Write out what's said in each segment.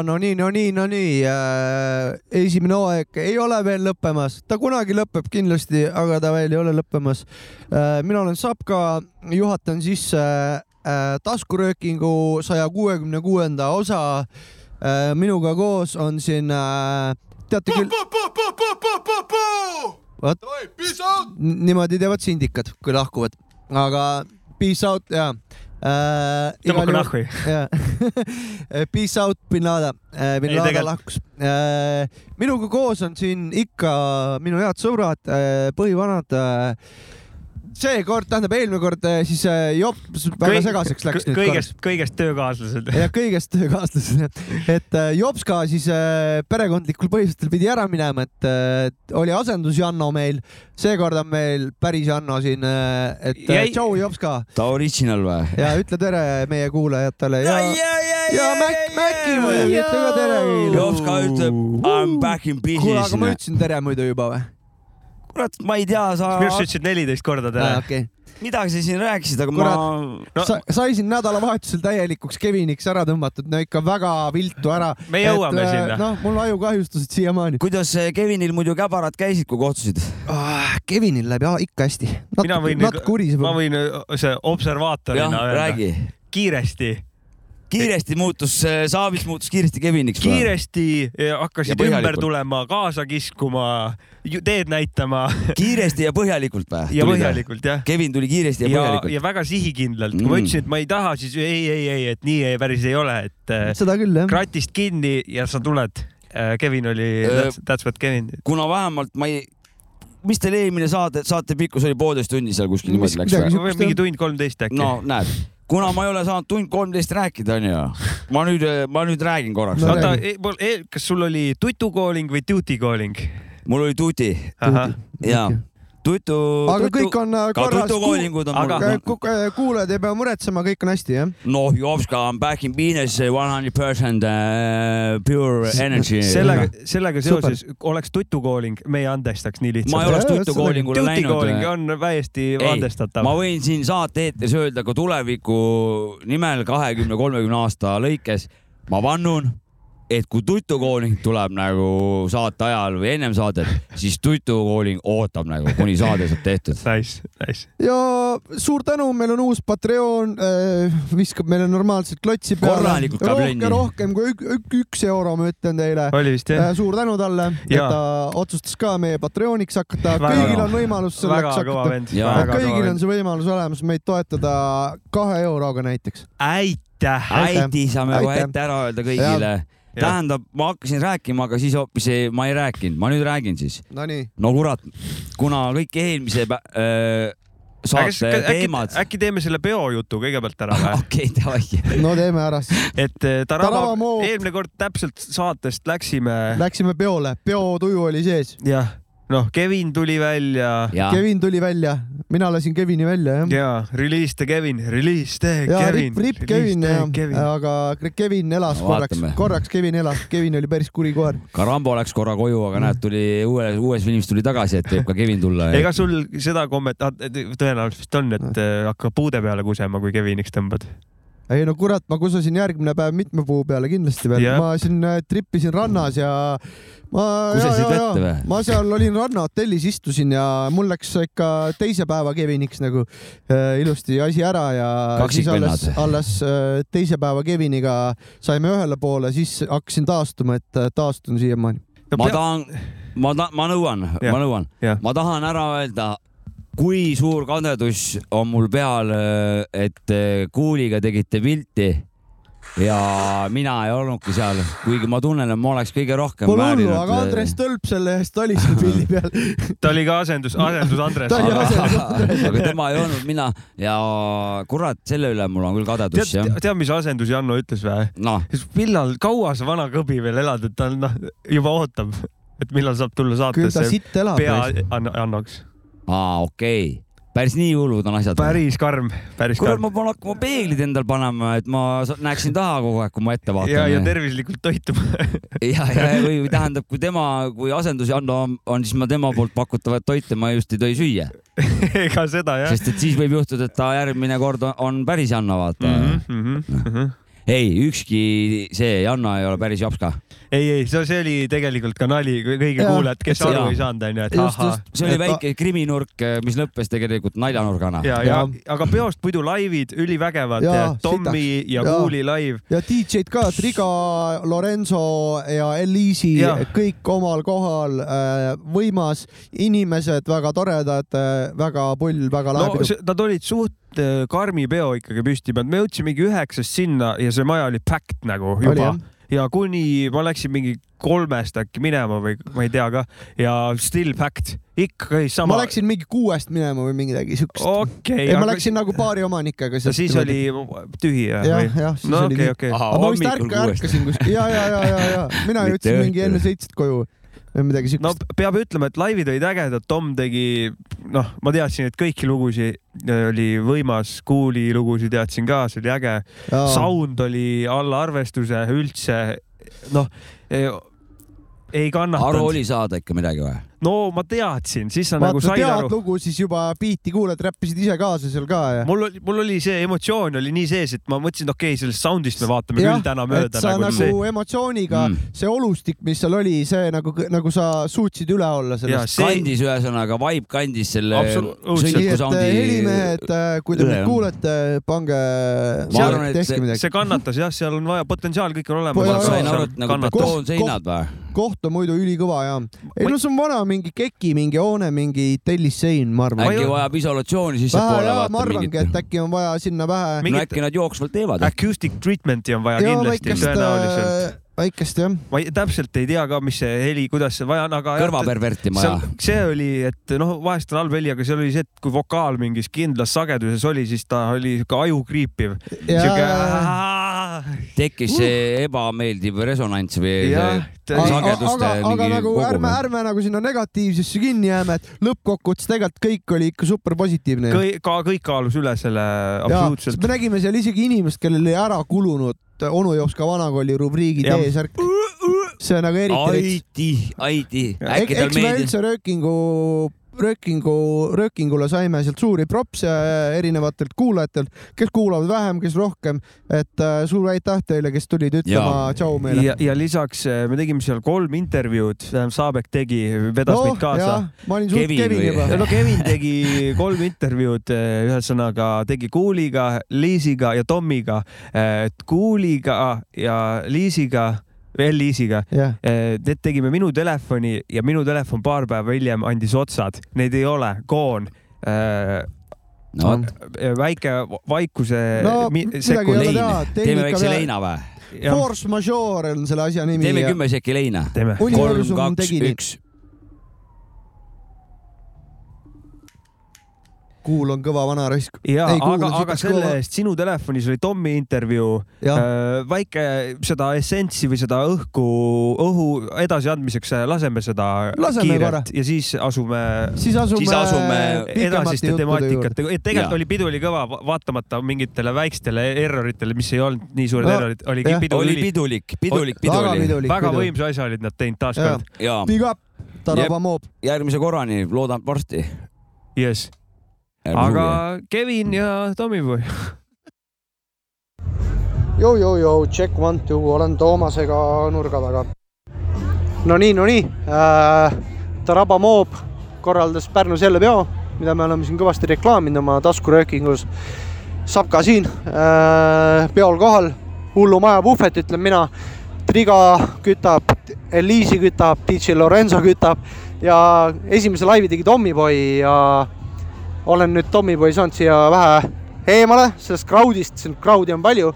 ja, ja no nii, no nii, no nii äh,. esimene hooaeg ei ole veel lõppemas, ta kunagi lõpeb kindlasti, aga ta veel ei ole lõppemas äh,. mina olen Sapka, juhatan sisse äh, taskuröökingu saja kuuekümne kuuenda osa äh,. minuga koos on siin äh,, teate küll. vot, niimoodi teevad sindikad, kui lahkuvad, aga peace out ja äh,. tõmmake nahku. Peace out, bin Laden äh,. bin Laden lahkus äh,. minuga koos on siin ikka minu head sõbrad äh,, põhivanad äh, seekord, tähendab eelmine kord äh, siis äh, Jops väga segaseks läks nüüd kõigest, kõigest töökaaslased. jah, kõigest töökaaslased. et äh, Jops ka siis perekondlikul põhjustel pidi ära minema, et oli asendus Janno meil. seekord on meil päris Janno siin, et Jäi... tšau Jops ka. ta original või? ja ütle tere meie kuulajatele ja, ja, ja, ja Mac, Maci muidugi, ütle ka tere. Jops ka ütleb I m back in business. kuule, aga ma ütlesin tere muidu juba või? Kurat, ma ei tea, sa. minu arust sa ütlesid neliteist korda tere ah,. Okay midagi sa siin rääkisid, aga kurat, ma no. Sa, sai siin nädalavahetusel täielikuks Keviniks ära tõmmatud, no ikka väga viltu ära. me jõuame et, äh, sinna. noh, mul ajukahjustused siiamaani. kuidas Kevinil muidu käbarad käisid, kui kohtusid ah,? Kevinil läheb ja, ikka hästi. natuke uriseb. ma võin äh, see observaatorina öelda. kiiresti kiiresti muutus, Saavits muutus kiiresti Keviniks. kiiresti hakkasid ümber tulema, kaasa kiskuma, teed näitama. kiiresti ja põhjalikult või? ja põhjalikult jah. Kevin tuli kiiresti ja, ja põhjalikult. ja väga sihikindlalt mm., kui ma ütlesin, et ma ei taha, siis ei, ei, ei, et nii ei, päris ei ole, et. Äh, seda küll jah. kratist kinni ja sa tuled. Äh, Kevin oli that's, that's what Kevin. kuna vähemalt ma ei mis teil eelmine saade, saate pikkus oli poolteist tundi seal kuskil niimoodi läks või? mingi tund kolmteist äkki. no näed kuna ma ei ole saanud tund kolmteist rääkida, onju, ma nüüd, ma nüüd räägin korraks no,. oota, kas sul oli tutukooling või duty calling? mul oli tuti. jaa okay tutu. aga tutu, kõik on äh, korras. tutukoolingud on aga, mul. Äh, kuulajad ei pea muretsema, kõik on hästi, jah? noh, Jovska on back in business, one hundred percent äh, pure energy. sellega, sellega seoses oleks tutukooling, me ei andestaks nii lihtsalt. ma ei oleks tutukoolingule läinud. tutukooling on täiesti andestatav. ma võin siin saate eetris öelda ka tuleviku nimel kahekümne, kolmekümne aasta lõikes, ma vannun et kui tutukooling tuleb nagu saate ajal või ennem saadet, siis tutukooling ootab nagu, kuni saade saab tehtud. Nice, nice. ja suur tänu, meil on uus Patreon äh,, viskab meile normaalselt klotsi peale. korralikult ka plönni. rohkem kui ük, ük, üks euro, ma ütlen teile. oli vist jah äh,? suur tänu talle, et ta otsustas ka meie Patreoniks hakata. kõigil on võimalus selleks hakata. kõigil on see võimalus olemas meid toetada kahe euroga näiteks. aitäh! aitäh, saame kohe ette ära öelda kõigile ja tähendab, ma hakkasin rääkima, aga siis hoopis ei, ma ei rääkinud, ma nüüd räägin siis. no kurat, kuna kõik eelmise äh, saate äkki, teemad. äkki teeme selle peojutu kõigepealt ära või? okei, davai. no teeme ära siis. et äh, Tarava, eelmine kord täpselt saatest läksime. Läksime peole, peotuju oli sees. jah noh, Kevin tuli välja. Kevin tuli välja, mina lasin Kevini välja, jah. ja, release the Kevin, release the Kevin. rip Kevin, jah, aga Kevin elas no, korraks, korraks Kevin elas, Kevin oli päris kuri koer. ka Rambo läks korra koju, aga näed, tuli uues, uues filmis tuli tagasi, et võib ka Kevin tulla. ega sul seda kommet-, tõenäoliselt vist on, et äh, hakkab puude peale kusema, kui Keviniks tõmbad ei no kurat, ma kusasin järgmine päev mitme puu peale kindlasti veel, ma siin äh, trippisin rannas ja ma, ma seal olin rannahotellis, istusin ja mul läks ikka teise päeva Keviniks nagu äh, ilusti asi ära ja Kaksik siis alles, alles äh, teise päeva Keviniga saime ühele poole, siis hakkasin taastuma, et äh, taastun siiamaani. ma tahan, ma tahan, ma nõuan, ma nõuan, ma tahan ära öelda kui suur kadedus on mul peal, et kuuliga tegite pilti ja mina ei olnudki seal, kuigi ma tunnen, et ma oleks kõige rohkem Pole hullu, aga Andres Tölp selle eest oli seal pildi peal ta oli ka asendus, asendus Andres. ta aga tema ei olnud mina ja kurat, selle üle mul on küll kadedus. tead, tead, mis asendus Janno ütles või no.? millal, kaua sa vana kõbi veel elad, et ta noh, juba ootab, et millal saab tulla saatesse. pea annaks aa, okei okay päris nii hullud on asjad. päris karm, päris karm. kuule, ma pean hakkama peeglid endal panema, et ma näeksin taha kogu aeg, kui ma ette vaatan. ja, ja tervislikult toituma ja, ja või tähendab, kui tema, kui asendus Janno on, on, siis ma tema poolt pakutavat toite ma just ei tohi süüa ega seda jah. sest et siis võib juhtuda, et ta järgmine kord on, on päris Janno, vaata mm. -hmm, mm -hmm. Ei, ükski see Janno ei ole päris jops ka ei, ei, see, oli tegelikult ka nali kõigile kuulajad, kes aru ei saanud, onju, et ahah. see oli väike kriminurk, mis lõppes tegelikult naljanurgana. ja, ja, ja, aga peost muidu laivid ülivägevad, Tommy ja Kuuli live. ja DJ-d ka, Triga, Lorenzo ja Eliisi, kõik omal kohal, äh, võimas, inimesed väga toredad, äh, väga pull, väga lahe no, pidu. Nad olid suht karmi peo ikkagi püsti pannud, me jõudsimegi üheksast sinna ja see maja oli packed nagu juba oli, ja kuni ma läksin mingi kolmest äkki minema või ma ei tea ka ja still fact, ikka käis sama. ma läksin mingi kuuest minema või midagi siukest okay,. ei, ma aga... läksin nagu baari omanikega. siis oli tühi jah? jah, jah, siis no, oli okay, okay. aga ma vist ärka, ärkasin kuskil ja, ja, ja, ja, ja mina jõudsin mingi enne seitset koju või midagi siukest. no peab ütlema, et laivid olid ägedad, Tom tegi, noh, ma teadsin, et kõiki lugusid oli võimas, Kuuli lugusid teadsin ka, see oli äge. Sound oli alla arvestuse üldse, noh ei kannatanud. aru oli saada ikka midagi või? No ma teadsin, siis sa Vaata, nagu said aru. lugu, siis juba biiti kuulad, räppisid ise kaasa seal ka ja. mul oli, mul oli see emotsioon oli nii sees, et ma mõtlesin, et okei okay,, sellest sound'ist me vaatame ja, küll täna mööda. sa nagu, nagu see... emotsiooniga mm., see olustik, mis seal oli, see nagu, nagu sa suutsid üle olla sellest. See... kandis ühesõnaga, vibe kandis selle sõnniku soundi. helimehed, äh, kui te meid kuulete, pange. Arvan, see, see kannatas jah, seal on vaja, potentsiaal kõik on olemas. sain aru, et nagu betoonseinad või? koht on muidu ülikõva ja. ei no see on vana mingi keki, mingi hoone, mingi tellissein, ma arvan. äkki vajab isolatsiooni sissepoole vaata. ma arvangi mingit..., et äkki on vaja sinna vähe. no äkki nad jooksvalt teevad. Acoustic treatment'i on vaja ja, kindlasti tõenäoliselt äh, väikest jah. ma ei, täpselt ei tea ka, mis see heli, kuidas see vaja on, aga. kõrvaperverti maja. see oli, et noh, vahest on halb heli, aga seal oli see, et kui vokaal mingis kindlas sageduses oli, siis ta oli sihuke aju kriipiv. Tekkis see ebameeldiv resonants või sageduste aga, aga, aga nagu ärme, ärme nagu sinna negatiivsesse kinni jääme, et lõppkokkuvõttes tegelikult kõik oli ikka super positiivne. ka kõik kaalus üle selle absoluutselt. me nägime seal isegi inimest, kellel oli ära kulunud onu jooks ka vanakooli rubriigi T-särk. see on nagu eriti. Aiti, Aiti. eks me üldse röökingu röökingu, röökingule saime sealt suuri propse erinevatelt kuulajatelt, kes kuulavad vähem, kes rohkem. et äh, suur aitäh teile, kes tulid ütlema tšau meile. ja, ja lisaks äh, me tegime seal kolm intervjuud, tähendab Saabek tegi, vedas no, meid kaasa. ma olin suht Kevin, Kevin juba. no Kevin tegi kolm intervjuud, äh, ühesõnaga tegi Kuuliga, Liisiga ja Tommiga. et Kuuliga ja Liisiga L-Easy'ga yeah.. Eh, need tegime minu telefoni ja minu telefon paar päeva hiljem andis otsad, neid ei ole, koon äh, no. väike vaikuse no, sekund. teeme väikse leina või? Force majeure on selle asja nimi. teeme kümme sekki leina. kolm, kaks, üks kuul on kõva vana raisk. ja, aga, aga selle eest sinu telefonis oli Tommi intervjuu, äh, väike seda essentsi või seda õhku, õhu edasiandmiseks äh, laseme seda laseme kiirelt korra. ja siis asume, siis asume, siis asume edasiste temaatikate, tegelikult oli pidu oli kõva, vaatamata mingitele väikestele erroritele, mis ei olnud nii suured no, errorid, oli pidu oli pidulik, pidulik, pidulik. väga võimsa asja olid nad teinud taaskord. Big up, Taraba Moob. järgmise korrani, loodan varsti. jess aga Kevin ja Tommyboy jou, check one, two, olen Toomasega nurga taga. no nii, no nii äh,. Taraba Moob korraldas Pärnus jälle peo, mida me oleme siin kõvasti reklaaminud oma taskuröökingus. Sapka siin äh, peol kohal, hullumaja puhvet, ütlen mina. Triga kütab, Eliisi kütab, DJ Lorenzo kütab ja esimese laivi tegi Tommyboy ja olen nüüd Tommyboy saanud siia vähe eemale sellest crowd'ist, siin crowd'i on palju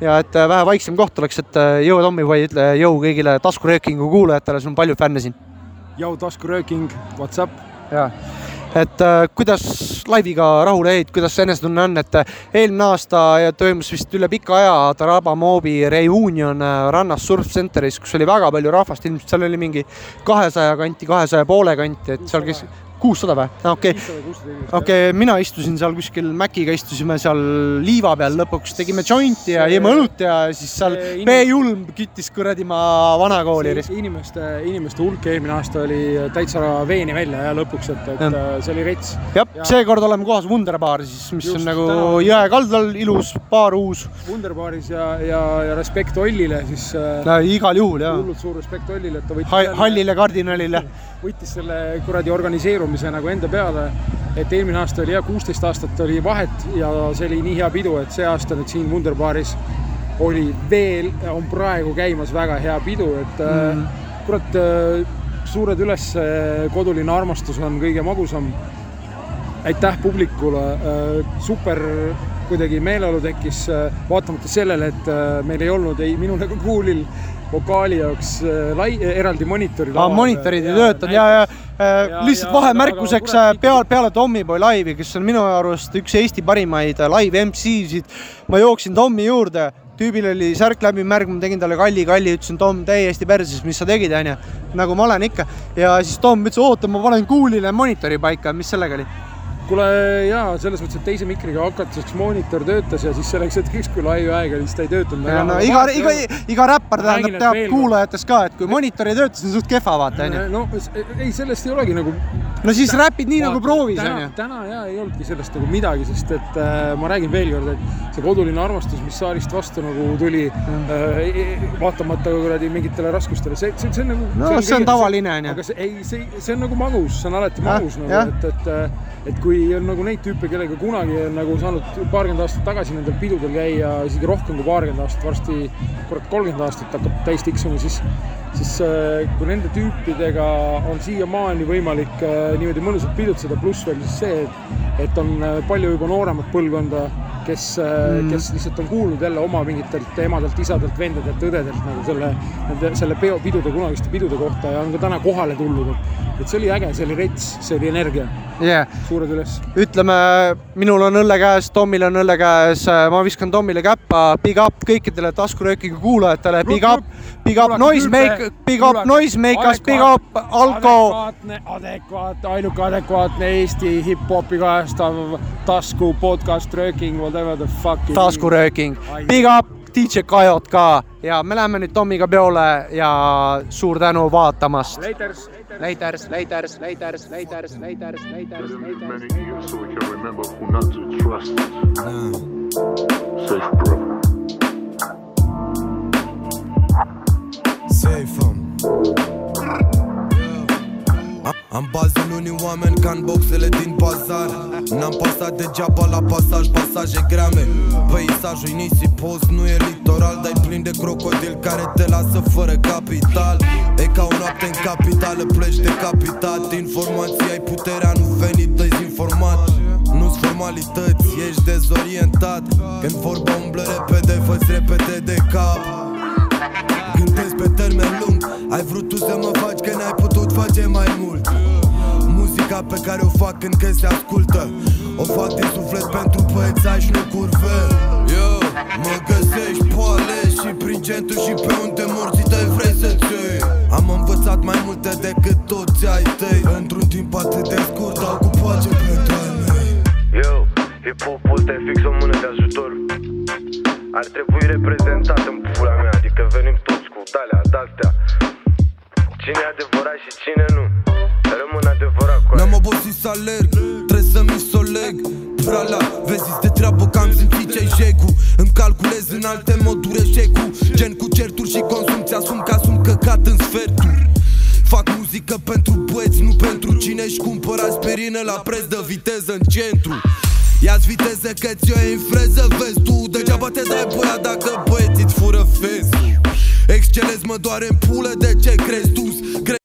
ja et äh, vähe vaiksem koht oleks, et äh, jõu Tommyboy, ütle jõu kõigile taskuröökingu kuulajatele, sul on palju fänne siin. jõu taskurööking, what's up? jaa, et äh, kuidas laiviga rahule jäid, kuidas see enesetunne on, et äh, eelmine aasta toimus vist üle pika aja Taraba Moobi reunion rannas Surf Centeris, kus oli väga palju rahvast, ilmselt seal oli mingi kahesaja kanti, kahesaja poole kanti, et seal käis kuussada või? okei, okei, mina istusin seal kuskil Maciga, istusime seal liiva peal, lõpuks tegime jointi ja jõime õlut ja siis seal B-julm küttis kuradi ma vanakooli. inimeste, inimeste hulk eelmine aasta oli täitsa veeni välja ja lõpuks, et, et ja. see oli rets. jah ja., seekord oleme kohas Wunderbar siis, mis Just, on nagu täna... jõe kaldal, ilus baar, uus. Wunderbaaris ja, ja, ja respekt Ollile siis äh, igal juhul, jah. hullult suur respekt Ollile, et ta võttis ha hallile kardinalile võttis selle kuradi organiseerumise nagu enda peale. et eelmine aasta oli jah, kuusteist aastat oli vahet ja see oli nii hea pidu, et see aasta nüüd siin Wunderbaaris oli veel, on praegu käimas väga hea pidu, et mm. kurat, äh, suured üles, koduline armastus on kõige magusam. aitäh publikule, äh, super kuidagi meeleolu tekkis, vaatamata sellele, et meil ei olnud ei minul ega Kuulil vokaali jaoks äh, lai, eraldi monitori. aa, monitorid ei töötanud ja, ja, ja, lihtsalt vahemärkuseks äh, peale, peale Tommyboy laivi, kes on minu arust üks Eesti parimaid äh, live MC-sid. ma jooksin Tommi juurde, tüübil oli särk läbi märg, ma tegin talle kalli, kalli, ütlesin Tom täiesti perses, mis sa tegid, onju. nagu ma olen ikka. Ja siis Tom ütles, oota, ma panen kuulile monitori paika, mis sellega oli kuule jaa, selles mõttes, et teise mikriga hakatuseks moonitor töötas ja siis selleks hetkeks, kui laivi aeg oli, siis ta ei töötanud. No, no iga, iga, iga räppar tähendab, teab kuulajates ka, et kui monitor ei tööta, siis on suht kehva vaata onju. no ei, sellest ei olegi nagu. no siis räpid nii nagu proovis onju. täna jaa ei olnudki sellest nagu midagi, sest et äh, ma räägin veel kord, et see koduline armastus, mis saalist vastu nagu tuli äh,, vaatamata kuradi mingitele raskustele, see, see, see on nagu. no see on, see on tavaline onju. aga see ei, see, see on nagu magus, see on alati magus nagu, et, et, et kui on nagu neid tüüpe, kellega kunagi on nagu saanud paarkümmend aastat tagasi nendel pidudel käia, isegi rohkem kui paarkümmend aastat, varsti kurat kolmkümmend aastat hakkab täis tiksuma, siis siis äh, kui nende tüüpidega on siiamaani võimalik äh, niimoodi mõnusalt pidutseda, pluss veel siis see, et, et on äh, palju juba nooremat põlvkonda, kes mm., kes lihtsalt on kuulnud jälle oma mingitelt emadelt, isadelt, vendadelt, õdedelt nagu selle, selle peo, pidude, kunagiste pidude kohta ja on ka täna kohale tulnud, et, et see oli äge, see oli rets, see oli energia yeah.. suured üles. ütleme, minul on õlle käes, Tomil on õlle käes, ma viskan Tomile käppa, big up kõikidele taskuröökiga kuulajatele, big up, big up Noisemaker, big up Noisemakers, big up Alko. adekvaatne, adekvaatne, ainuke adekvaatne Eesti hip-hopi kajastav tasku podcast rööking, whatever the fuck. taskurööking, big up DJ Kajot ka ja me läheme nüüd Tommiga peole ja suur tänu vaatamast. Laters. Laters, laters, laters, laters, laters, laters, laters. Many years Safe him. Am bază în unii oameni ca în boxele din bazar. N-am pasat degeaba la pasaj, pasaje grame. Peisajul nisipos, nu e litoral Dar plin de crocodil care te lasă fără capital. E ca o noapte în capitală, pleci decapitat Informații ai puterea, nu veni dezinformat. Nu-s formalități, ești dezorientat. Când vorba umblă repede, fă repede de cap Gândesc pe termen lung. Ai vrut tu să mă faci că n-ai putut face mai mult. Muzica pe care o fac când că se ascultă. O fac din suflet pentru băiețași, nu curve Yo, mă găsești poale și prin centru și pe unde morții tăi vrei să ții. Am învățat mai multe decât toți ai tăi. Într-un timp atât de scurt dau cu pace pentru ai mei Yo, hip-hopul te fix o mână de ajutor. Ar trebui reprezentat în pula mea Adică venim toți cu dalea, de-astea Cine e adevărat și cine nu? Rămân adevărat cu N-am obosit să alerg, trebuie să-mi soleg. Prala, vezi, este treabă că am simțit ce-ai jegul. Îmi calculez în alte moduri eșecul. Gen cu certuri și consumți Asum ca sunt căcat în sferturi. Fac muzică pentru băieți, nu pentru cine își cumpără aspirină la preț de viteză în centru. Ia-ți viteză că ți-o în freză, vezi tu Degeaba te dai boia dacă băieții-ți fură fezul Excelez mă doare în pulă, de ce crezi tu? Cre-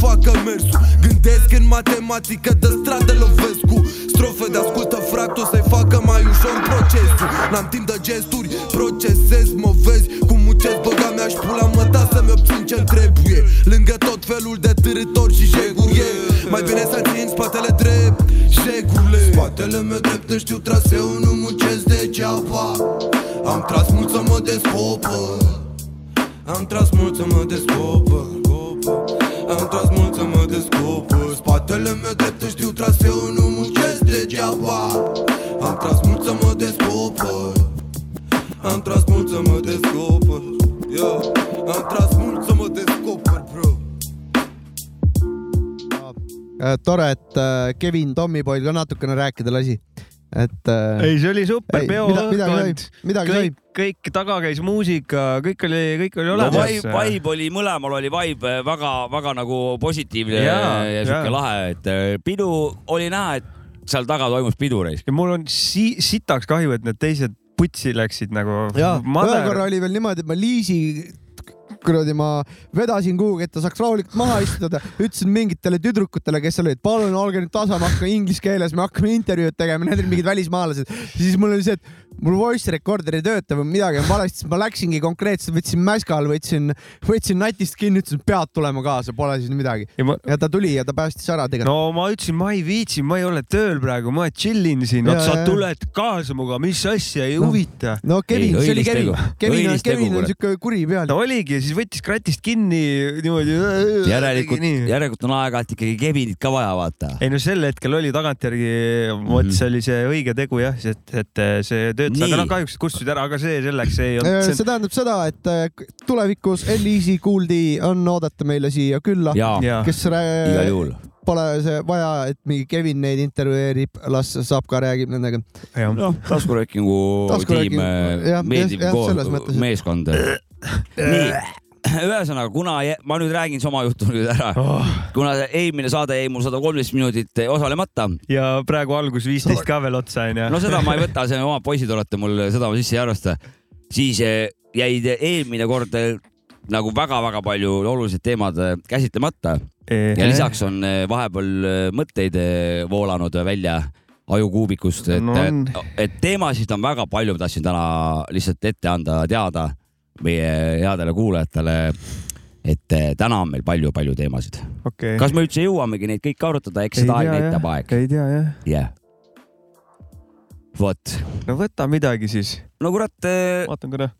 facă mersul Gândesc în matematică, de stradă lovesc cu Strofe de ascultă fractul să-i facă mai ușor procesul N-am timp de gesturi, procesez, mă vezi Cum muncesc, băga mea-și pula mă da să-mi obțin ce trebuie. Lângă tot felul de târători și jeguri Mai bine să țin spatele drept, jegule. Spatele meu drept, știu traseul, nu muncesc degeaba. Am tras mult să mă descoper Am tras mult să mă descoper Am tras mult să mă descoper Spatele meu drept știu traseul, nu muncesc degeaba Am tras mult să mă descoper Am tras mult să mă descoper yeah. Am tras mult să mă descoper, bro tore, et äh, Kevin Tommipoil ka natukene rääkida lasi et äh,. ei, see oli super peoõhkkond. sai. kõik taga käis muusika, kõik oli, kõik oli olemas no,. Vibe, vibe oli mõlemal oli vibe väga-väga nagu positiivne ja, ja siuke lahe, et äh, pidu oli näha, et seal taga toimus pidu reis. mul on si sitaks kahju, et need teised putsi läksid nagu. ja, ühe korra oli veel niimoodi, et ma Liisi kuradi ma vedasin kuhugi, et ta saaks rahulikult maha istuda, ütlesin mingitele tüdrukutele, kes seal olid, palun olge nüüd tasa, ma hakkan inglise keeles, me hakkame intervjuud tegema, need olid mingid välismaalased. siis mul oli see, et mul voice recorder ei tööta või midagi on valesti, siis ma läksingi konkreetselt, võtsin mäskal, võtsin, võtsin natist kinni, ütlesin, pead tulema kaasa, pole siis midagi. Ja, ma... ja ta tuli ja ta päästis ära tegelikult. no ma ütlesin, ma ei viitsi, ma ei ole tööl praegu, ma chill in siin, sa tuled kaasa minuga, mis asja, ei no. huvita. no Kevin, see oli Kevin. Kevin on, Kevin on siuke kuri peal. no oligi ja siis võttis kratist kinni niimoodi. järelikult, järelikult on aeg-ajalt ikkagi Kevinit ka vaja vaata. ei no sel hetkel oli tagantjärgi, vot mhm. see oli see õige tegu jah, et, et see töötas, aga noh, kahjuks kustutasid ära, aga see selleks ei olnud. see tähendab seda, et äh, tulevikus L-Easy Kuuldi on oodata meile siia külla, kes igal juhul pole see vaja, et mingi Kevin neid intervjueerib, las saab ka räägib nendega. noh, taskuröökingu tiim, meeldib meeskond. nii ühesõnaga, kuna ma nüüd räägin sama juttu nüüd ära oh., kuna eelmine saade jäi mul sada kolmteist minutit osalemata. ja praegu algus viisteist ka veel otsa onju. no seda ma ei võta, see omad poisid olete mul, seda ma sisse ei arvesta. siis eh, jäid eelmine kord eh, nagu väga-väga palju olulised teemad eh, käsitlemata ja lisaks on vahepeal mõtteid voolanud välja ajukuubikust, et no, et teemasid on väga palju, ma tahtsin täna lihtsalt ette anda teada meie headele kuulajatele, et eh, täna on meil palju-palju teemasid okay.. kas me üldse jõuamegi neid kõiki arutada, eks seda aeg näitab aeg. ei tea jah. jah yeah.. vot. no võta midagi siis. no kurat. Eh, vaatan korra.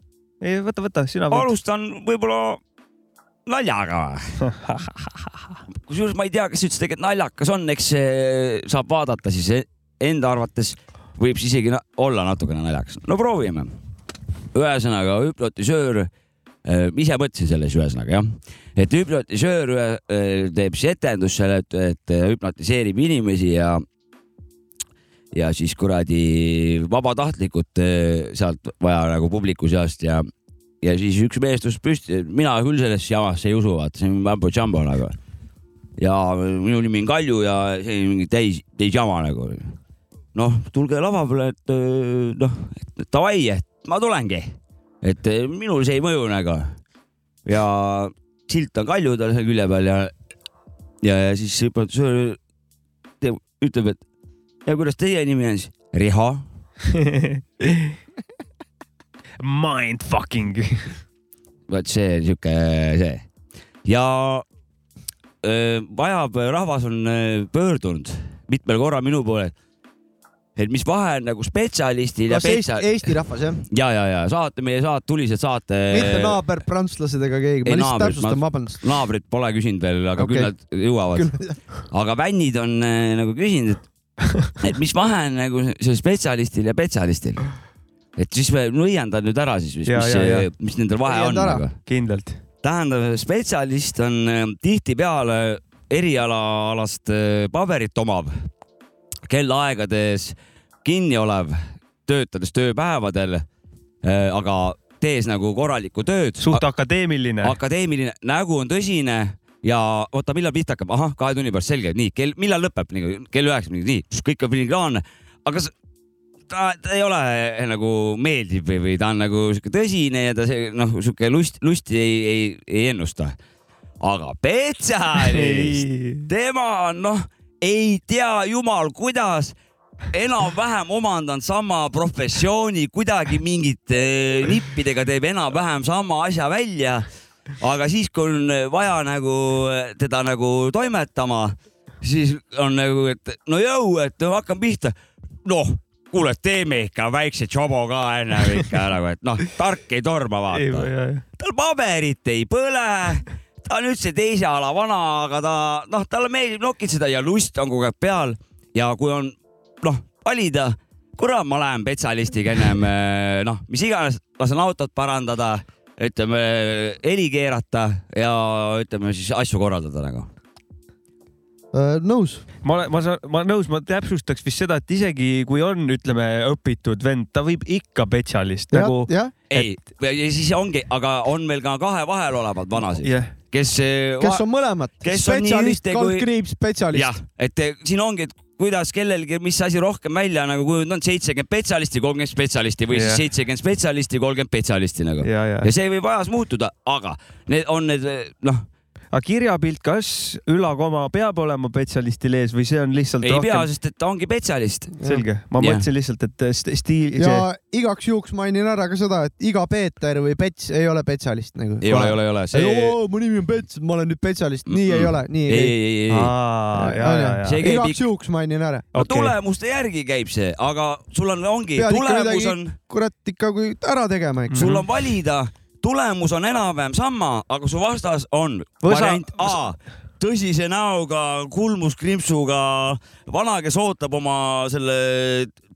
ei, võta, võta, sina. alustan võib-olla naljaga kusjuures ma ei tea, kas üldse tegelikult naljakas on, eks saab vaadata siis e-, enda arvates võib siis isegi olla natukene naljakas. no proovime ühesõnaga hüpnotisöör äh, ise mõtlesin selles ühesõnaga jah, et hüpnotisöör äh, teeb siis etendust seal, et, et hüpnotiseerib inimesi ja ja siis kuradi vabatahtlikud äh, sealt vaja nagu publiku seast ja, ja siis üks mees tõuseb püsti, mina küll sellesse jamasse ei usu, vaata, see on mambo jumbo nagu. ja minu nimi on Kalju ja see on mingi täis, täis jama nagu. noh, tulge lava peale, et noh, et davai, et ma tulengi, et eh, minul see ei mõju nagu. ja silt on kalju tal seal külje peal ja, ja, ja siis hüpnotisöör ütleb, et ja kuidas teie nimi on siis? Riho Mind fucking. vot see on sihuke see ja öö, vajab, rahvas on pöördunud mitmel korral minu poole et mis vahe on nagu spetsialistil ja spetsial... Eesti, Eesti rahvas jah? ja, ja, ja saate, meie saate, tulised saate. mitte naaber prantlased ega keegi, ma lihtsalt täpsustan, vabandust. naabrit pole küsinud veel, aga okay. küll nad jõuavad. aga vännid on äh, nagu küsinud, et, et mis vahe on nagu sellel spetsialistil ja spetsialistil. et siis me nõiendan nüüd ära siis, mis, mis, mis nendel vahe on. Nagu. kindlalt. tähendab, spetsialist on äh, tihtipeale erialaalast äh, paberit omab kellaaegades kinni olev, töötades tööpäevadel, äh, aga tees nagu korralikku tööd. suht akadeemiline. akadeemiline, nägu on tõsine ja oota, millal pihta hakkab, ahah, kahe tunni pärast, selge, nii, kell, millal lõpeb, kell üheksa, nii, kõik on filigraanne, aga ta, ta ei ole eh, nagu meeldiv või, või ta on nagu sihuke tõsine ja ta see noh, sihuke lust, lusti ei, ei, ei ennusta. aga spetsialist, tema on noh, ei tea jumal kuidas enam-vähem omandanud sama professiooni, kuidagi mingite eh, nippidega teeb enam-vähem sama asja välja. aga siis, kui on vaja nagu eh, teda nagu toimetama, siis on nagu, et no jõu, et hakkan pihta. noh, kuule, teeme ikka väikse tšobo ka enne ikka nagu, et noh, tark ei torma, vaata. tal paberit ei põle ta on üldse teise ala vana, aga ta noh, talle meeldib nokitseda ja lust on kogu aeg peal ja kui on noh, valida, kurat, ma lähen spetsialistiga ennem noh, mis iganes, lasen autot parandada, ütleme heli keerata ja ütleme siis asju korraldada nagu Uh, nõus. ma olen, ma saan, ma nõus, ma täpsustaks vist seda, et isegi kui on, ütleme, õpitud vend, ta võib ikka spetsialist nagu. ei, ja siis ongi, aga on meil ka kahe vahel olevad vanasid yeah., kes. kes on mõlemad, spetsialist, kaldkriips, spetsialist. jah, et siin ongi, et kuidas kellelgi, mis asi rohkem välja nagu kujunenud on, seitsekümmend spetsialisti, kolmkümmend spetsialisti või yeah. siis seitsekümmend spetsialisti, kolmkümmend spetsialisti nagu ja, ja. see võib ajas muutuda, aga need on need noh aga kirjapilt, kas ülakoma peab olema spetsialistil ees või see on lihtsalt ei rohkem... pea, sest et ta ongi spetsialist. selge, ma yeah. mõtlesin lihtsalt, et stiil. ja see... igaks juhuks mainin ära ka seda, et iga Peeter või Pets ei ole spetsialist nagu. ei ole, ei ole, ei ole see.... mu nimi on Pets, ma olen nüüd spetsialist, nii mm -mm. ei ole, nii ei, ei, ei, ei. igaks juhuks mainin ära. no okay. tulemuste järgi käib see, aga sul on, ongi, tulemus on. kurat ikka kui ära tegema, eks. sul on valida tulemus on enam-vähem sama, aga su vastas on Võsa... variant A. tõsise näoga, kulmuskrimpsuga vana, kes ootab oma selle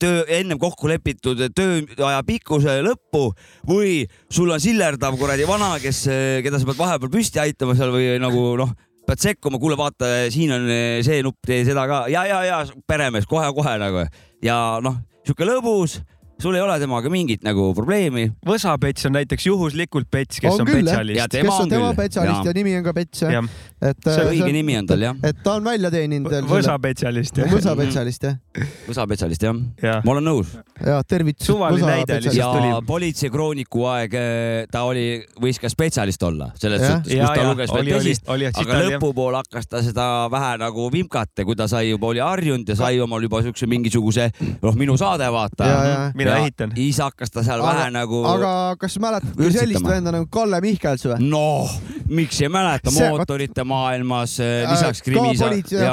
töö, ennem kokku lepitud tööaja pikkuse lõppu või sul on sillerdav kuradi vana, kes, keda sa pead vahepeal püsti aitama seal või nagu noh, pead sekkuma, kuule, vaata, siin on see nupp, tee seda ka. Ja, ja, ja peremees kohe-kohe nagu. Ja noh, sihuke lõbus sul ei ole temaga mingit nagu probleemi. Võsapets on näiteks juhuslikult Pets, kes on, on spetsialist. kes on tema spetsialist ja nimi on ka Pets jah. et see äh, õige nimi on tal jah. et ta on välja teeninud. võsaspetsialist jah. võsaspetsialist jah. võsaspetsialist jah ja., ma olen nõus. ja tervitused. suvaline näide lihtsalt tuli. ja politseikrooniku aeg äh, ta oli, võis ka spetsialist olla selles suhtes, kus ta luges veel tõsist, aga lõpupoole hakkas ta seda vähe nagu vimkata, kui ta sai juba, oli harjunud ja sai omal juba siukse mingisuguse, noh, minu saade vaata mina ehitan. siis hakkas ta seal aga, vähe nagu. aga kas mäletad sellist venda nagu Kalle Mihkels või? noh, miks ei mäleta, mootorite maailmas äh, lisaks krimisa.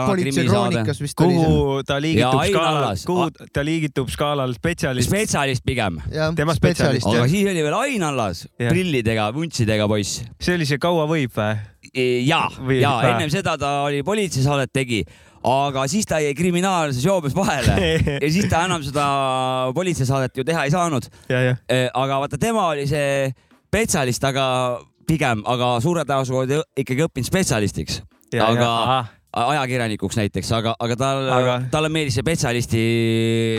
politseikroonikas vist oli see. kuhu ta liigitub skaalal, kuhu ta liigitub skaalal spetsialist? spetsialist pigem. tema spetsialist. aga siis oli veel Ain Allas, prillidega, vuntsidega poiss. see oli see Kaua võib või? ja, ja ennem seda ta oli politseisaadet tegi aga siis ta jäi kriminaalses joobes vahele ja siis ta enam seda politseisaadet ju teha ei saanud. E, aga vaata, tema oli see spetsialist, aga pigem, aga suure tõenäosusega ikkagi õppinud spetsialistiks. aga ja, ajakirjanikuks näiteks, aga, aga tal aga..., talle meeldis see spetsialisti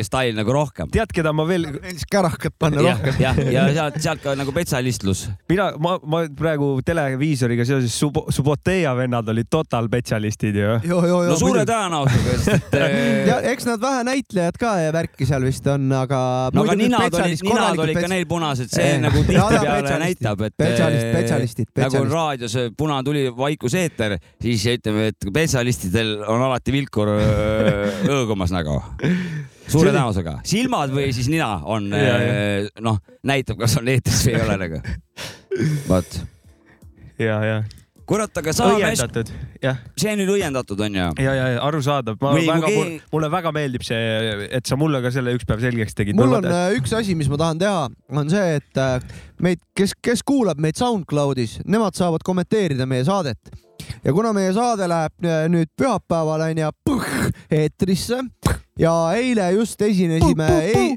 stail nagu rohkem. tead, keda ma veel. meeldis kärakat panna ja, rohkem. jah, ja sealt, sealt ka nagu spetsialistlus. mina, ma, ma praegu televiisoriga seoses Sub Suboteia vennad olid total spetsialistid ju. no suure tõenäosusega, sest et ja eks nad vähe näitlejad ka ja värki seal vist on, aga. no aga ninad olid, ninad olid ka neil punased, see nagu tihtipeale näitab, et. spetsialist, spetsialistid. nagu raadios Punane tuli vaikuseeter, siis ütleme, et spetsialist spetsialistidel on alati vilkur õõgumas nagu suure tõenäosusega. silmad või siis nina on, noh, näitab, kas on eetris või ei ole nagu. vot. ja, ja kurat, aga sa. õiendatud, jah. see on nüüd õiendatud, on ju? ja, ja, ja arusaadav. ma Või väga keegi..., mulle väga meeldib see, et sa mulle ka selle üks päev selgeks tegid. mul on äh, üks asi, mis ma tahan teha, on see, et äh, meid, kes, kes kuulab meid SoundCloudis, nemad saavad kommenteerida meie saadet ja kuna meie saade läheb äh, nüüd pühapäeval onju eetrisse. Ja eile just esinesime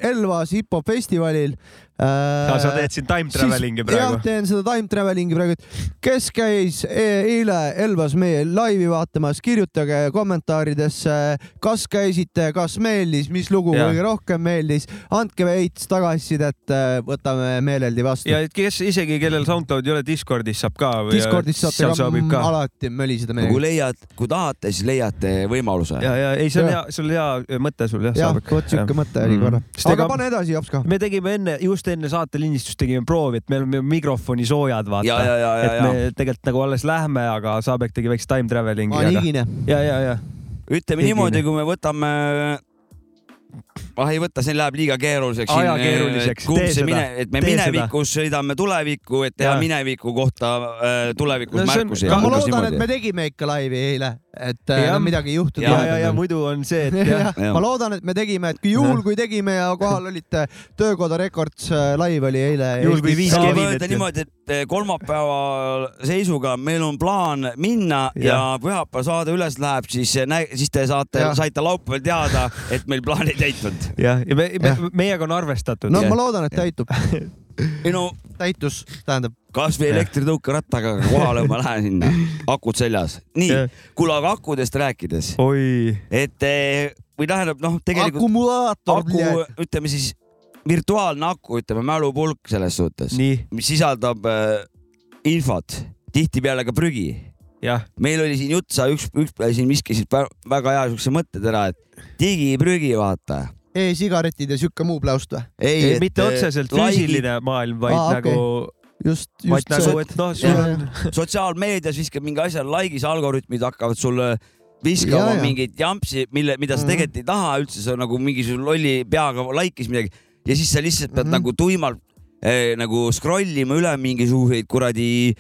Elvas hip-hop festivalil äh,. sa teed siin time traveling'i praegu? jah, teen seda time traveling'i praegu. kes käis e eile Elvas meie laivi vaatamas, kirjutage kommentaaridesse, kas käisite, kas meeldis, mis lugu ja. kõige rohkem meeldis, andke veits tagasisidet, äh, võtame meeleldi vastu. ja kes isegi, kellel SoundCloud ei ole, Discordis saab ka. Discordis saate ka, ka alati möliseda meiega. kui leiad, kui tahate, siis leiate võimaluse. ja, ja ei, see on ja. hea, sul hea mõte sul jah. jah, vot siuke mõte oli korra. Mm. aga pane edasi, Jops ka. me tegime enne just just enne saate lindistust tegime proovi, et meil on mikrofoni soojad, vaata. et me tegelikult nagu alles lähme, aga Saabek tegi väikse time traveling'i. aa, nii kiire. ja, ja, ja. ütleme niimoodi, kui me võtame ah ei võta, see läheb liiga keeruliseks. ajakeeruliseks, tee seda. Mine, et me minevikus sõidame tulevikku, et teha ja. mineviku kohta äh, tulevikus no, märkusi. ma loodan, et me tegime ikka laivi eile, et äh, ja. midagi ei juhtunud. ja, ja, ja muidu on see, et jah ja. ma loodan, et me tegime, et kui juhul, kui tegime ja kohal olite, Töökoda Records äh, live oli eile. juhul kui viis Kevinit. niimoodi, et et kolmapäeva seisuga meil on plaan minna ja, ja pühapäeval saade üles läheb, siis, siis te saate, saite laupäeval teada, et meil plaan ei täitunud. jah, ja me, me, meiega on arvestatud. no ja. ma loodan, et täitub ei no. täitus, tähendab. kasvõi elektritõukerattaga kohale ma lähen sinna, akud seljas. nii, kuule, aga akudest rääkides. et eh, või tähendab noh, tegelikult. akumulaator. aku, ütleme siis virtuaalne aku, ütleme mälupulk selles suhtes, mis sisaldab äh, infot, tihtipeale ka prügi. meil oli siin jutt, sa üks, üks päev siin viskasid väga hea siukse mõttetera, et digiprügi vaata e-sigaretid ja sihuke muu pläust või? ei, ei, mitte otseselt füüsiline maailm, vaid Aa, nagu okay. just, just nagu, see. et noh, sul on. sotsiaalmeedias viskab mingi asja like'is, algoritmid hakkavad sulle viskama ja, ja. mingeid jampsi, mille, mida sa tegelikult ei taha üldse, sa nagu mingisuguse lolli peaga like'is midagi ja siis sa lihtsalt pead mm -hmm. nagu tuimalt eh, nagu scroll ima üle mingisuguseid kuradi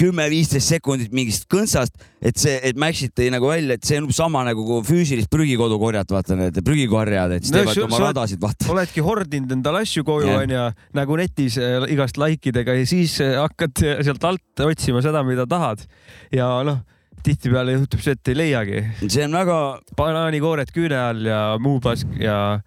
kümme-viisteist sekundit mingist kõntsast, et see, et match iti nagu välja, et see on sama nagu füüsilist prügikodu korjata, vaata need prügikorjad, et siis no, teevad oma radasid, vaata. oledki hordinud endale asju koju onju, nagu netis äh, igast like idega ja siis äh, hakkad sealt alt otsima seda, mida tahad. ja noh, tihtipeale juhtub see, et ei leiagi. see on väga. banaanikoored küüne all ja muu pask ja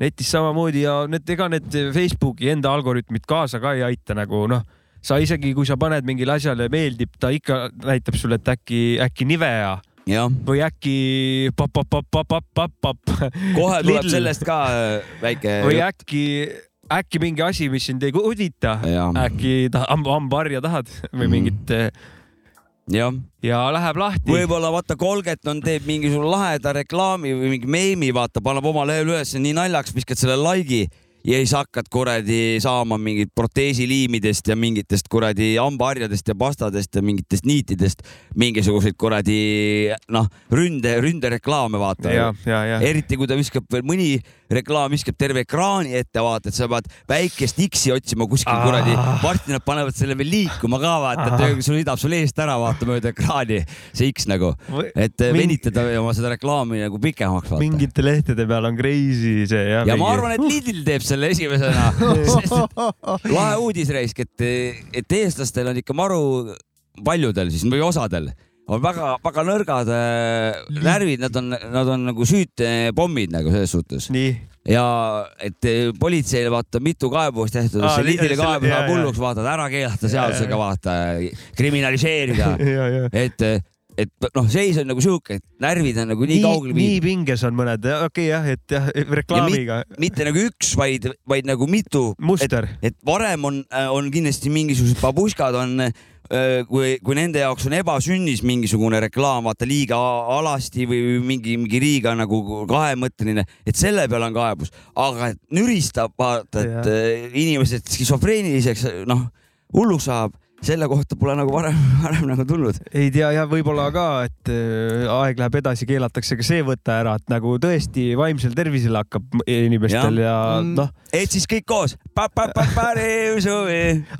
netis samamoodi ja need, ega need Facebooki enda algoritmid kaasa ka ei aita nagu noh, sa isegi kui sa paned mingile asjale meeldib, ta ikka näitab sulle, et äkki, äkki Nivea Ja. või äkki papp-papp-papp-papp-papp. kohe tuleb Lidl. sellest ka äh, väike. või äkki, äkki mingi asi, mis sind ei huvita, äkki ta, hambaharja tahad või mm. mingit ja, ja läheb lahti. võib-olla vaata Colgate on, teeb mingisugune laheda reklaami või mingi meemi, vaata, paneb oma lehel üles nii naljaks, viskad selle like'i ja siis hakkad kuradi saama mingit proteesiliimidest ja mingitest kuradi hambaharjadest ja pastadest ja mingitest niitidest mingisuguseid kuradi noh, ründe, ründereklaame vaata. eriti kui ta viskab veel mõni reklaam viskab terve ekraani ette, vaata, et sa pead väikest X-i otsima kuskil ah. kuradi. varsti nad panevad selle veel liikuma ka vaata, et sul sõidab sul eest ära vaata mööda ekraani see X nagu, et Mingi... venitada oma seda reklaami nagu pikemaks. mingite lehtede peal on crazy see jah. ja mingi... ma arvan, et Lidl teeb selle esimesena. Lahe uudis raisk, et, et eestlastel on ikka maru paljudel siis või osadel. On väga-väga nõrgad äh, närvid, nad on, nad on nagu süütepommid nagu selles suhtes. ja et äh, politseile vaata mitu kaebust tehtud, see Lidile kaebus läheb hulluks, vaata, ära keelata seadusega, vaata, kriminaliseerida. Et et noh, seis on nagu sihuke, et närvid on nagu nii, nii viidud. nii pinges on mõned, okei okay, jah, et jah, reklaamiga. Mit, mitte nagu üks, vaid, vaid nagu mitu. muster. et varem on, on kindlasti mingisugused babuškad on äh, kui, kui nende jaoks on ebasünnis mingisugune reklaam, vaata liiga alasti või mingi, mingi liiga nagu kahemõtteline, et selle peale on kaebus, aga et nüristab, vaata, et ja. Äh, inimesed skisofreeniliseks, noh, hulluks saab selle kohta pole nagu varem, varem nagu tulnud. ei tea ja võib-olla ka, et äh, aeg läheb edasi, keelatakse ka see võtta ära, et nagu tõesti vaimsel tervisel hakkab inimestel ja, ja mm. noh. et siis kõik koos.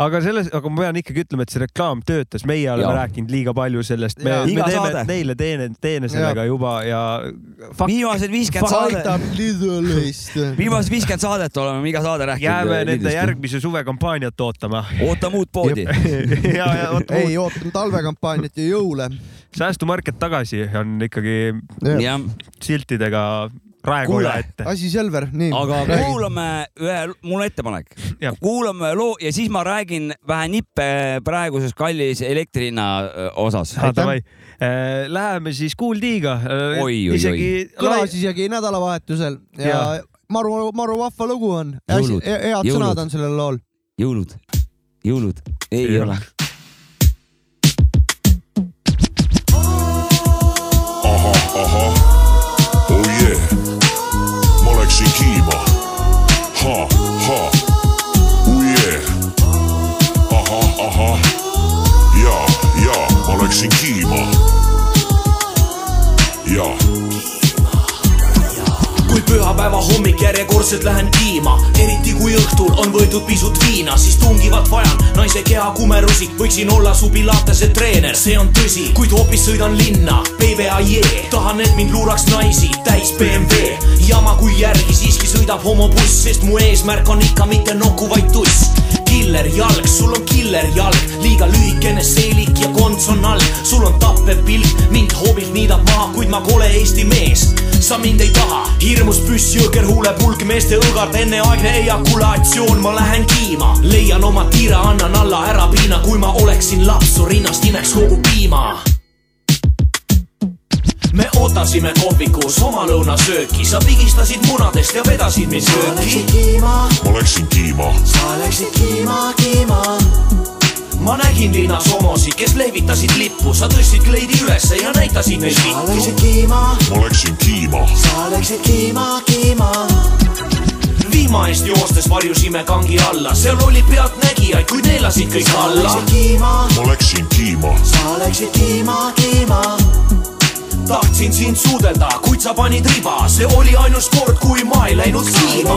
aga selles, aga ma pean ikkagi ütlema, et see reklaam töötas, meie oleme ja. rääkinud liiga palju sellest, me, me teeme saade. neile teene, teene sellega ja. juba ja. viimased viiskümmend saadet. viimased viiskümmend saadet oleme iga saade rääkinud. jääme nende järgmise suvekampaaniat ootama. ootame uut poodi ja, ja oot, ei, ootame talvekampaaniat ja jõule. säästumarket tagasi on ikkagi ja. siltidega raekoja ette. asi selver, nii. aga räägi. kuulame ühe, mul on ettepanek. kuulame ühe loo ja siis ma räägin vähe nippe praeguses kallis elektri hinna osas. Äh, läheme siis Kool D-ga. Äh, isegi. kõlas isegi nädalavahetusel ja, ja maru, maru vahva lugu on. head jõulud. sõnad on sellel lool. jõulud jõulud ei ja. ole. ahah, ahah, kui pühapäeva hommik järjekordselt lähen kiima, eriti kui õhtul on võetud pisut viina, siis tungivalt vajan. Naise keha kumerusi, võiksin olla su pilatese treener, see on tõsi, kuid hoopis sõidan linna, PVAJ, tahan, et mind luuraks naisi, täis BMW, jama kui järgi siiski sõidab homobuss, sest mu eesmärk on ikka mitte nokku, vaid tuss killer jalg, sul on killer jalg, liiga lühikene seelik ja konts on all. sul on tappev pilk, mind hoobilt niidab maha, kuid ma kole Eesti mees. sa mind ei taha, hirmus püss, jõhker huulepulk, meeste õgard, enneaegne ejakulatsioon, ma lähen kiima. leian oma tiire, annan alla ära piina, kui ma oleksin laps, su rinnast imeks kogu piima me ootasime kohvikus oma lõunasööki, sa pigistasid munadest ja vedasid mind sööki. ma läksin kiima. sa läksid kiima, kiima ma nägin linnas homosid, kes lehvitasid lippu, sa tõstsid kleidi ülesse ja näitasid neid vittu. sa läksid kiima. ma läksin kiima. sa läksid kiima, kiima vihma eest joostes varjusime kangi alla, seal oli pealtnägijaid, kuid neelasid kõik alla. ma läksin kiima. sa läksid kiima, kiima tahtsin sind suudelda, kuid sa panid riba, see oli ainus kord, kui ma ei läinud kiima.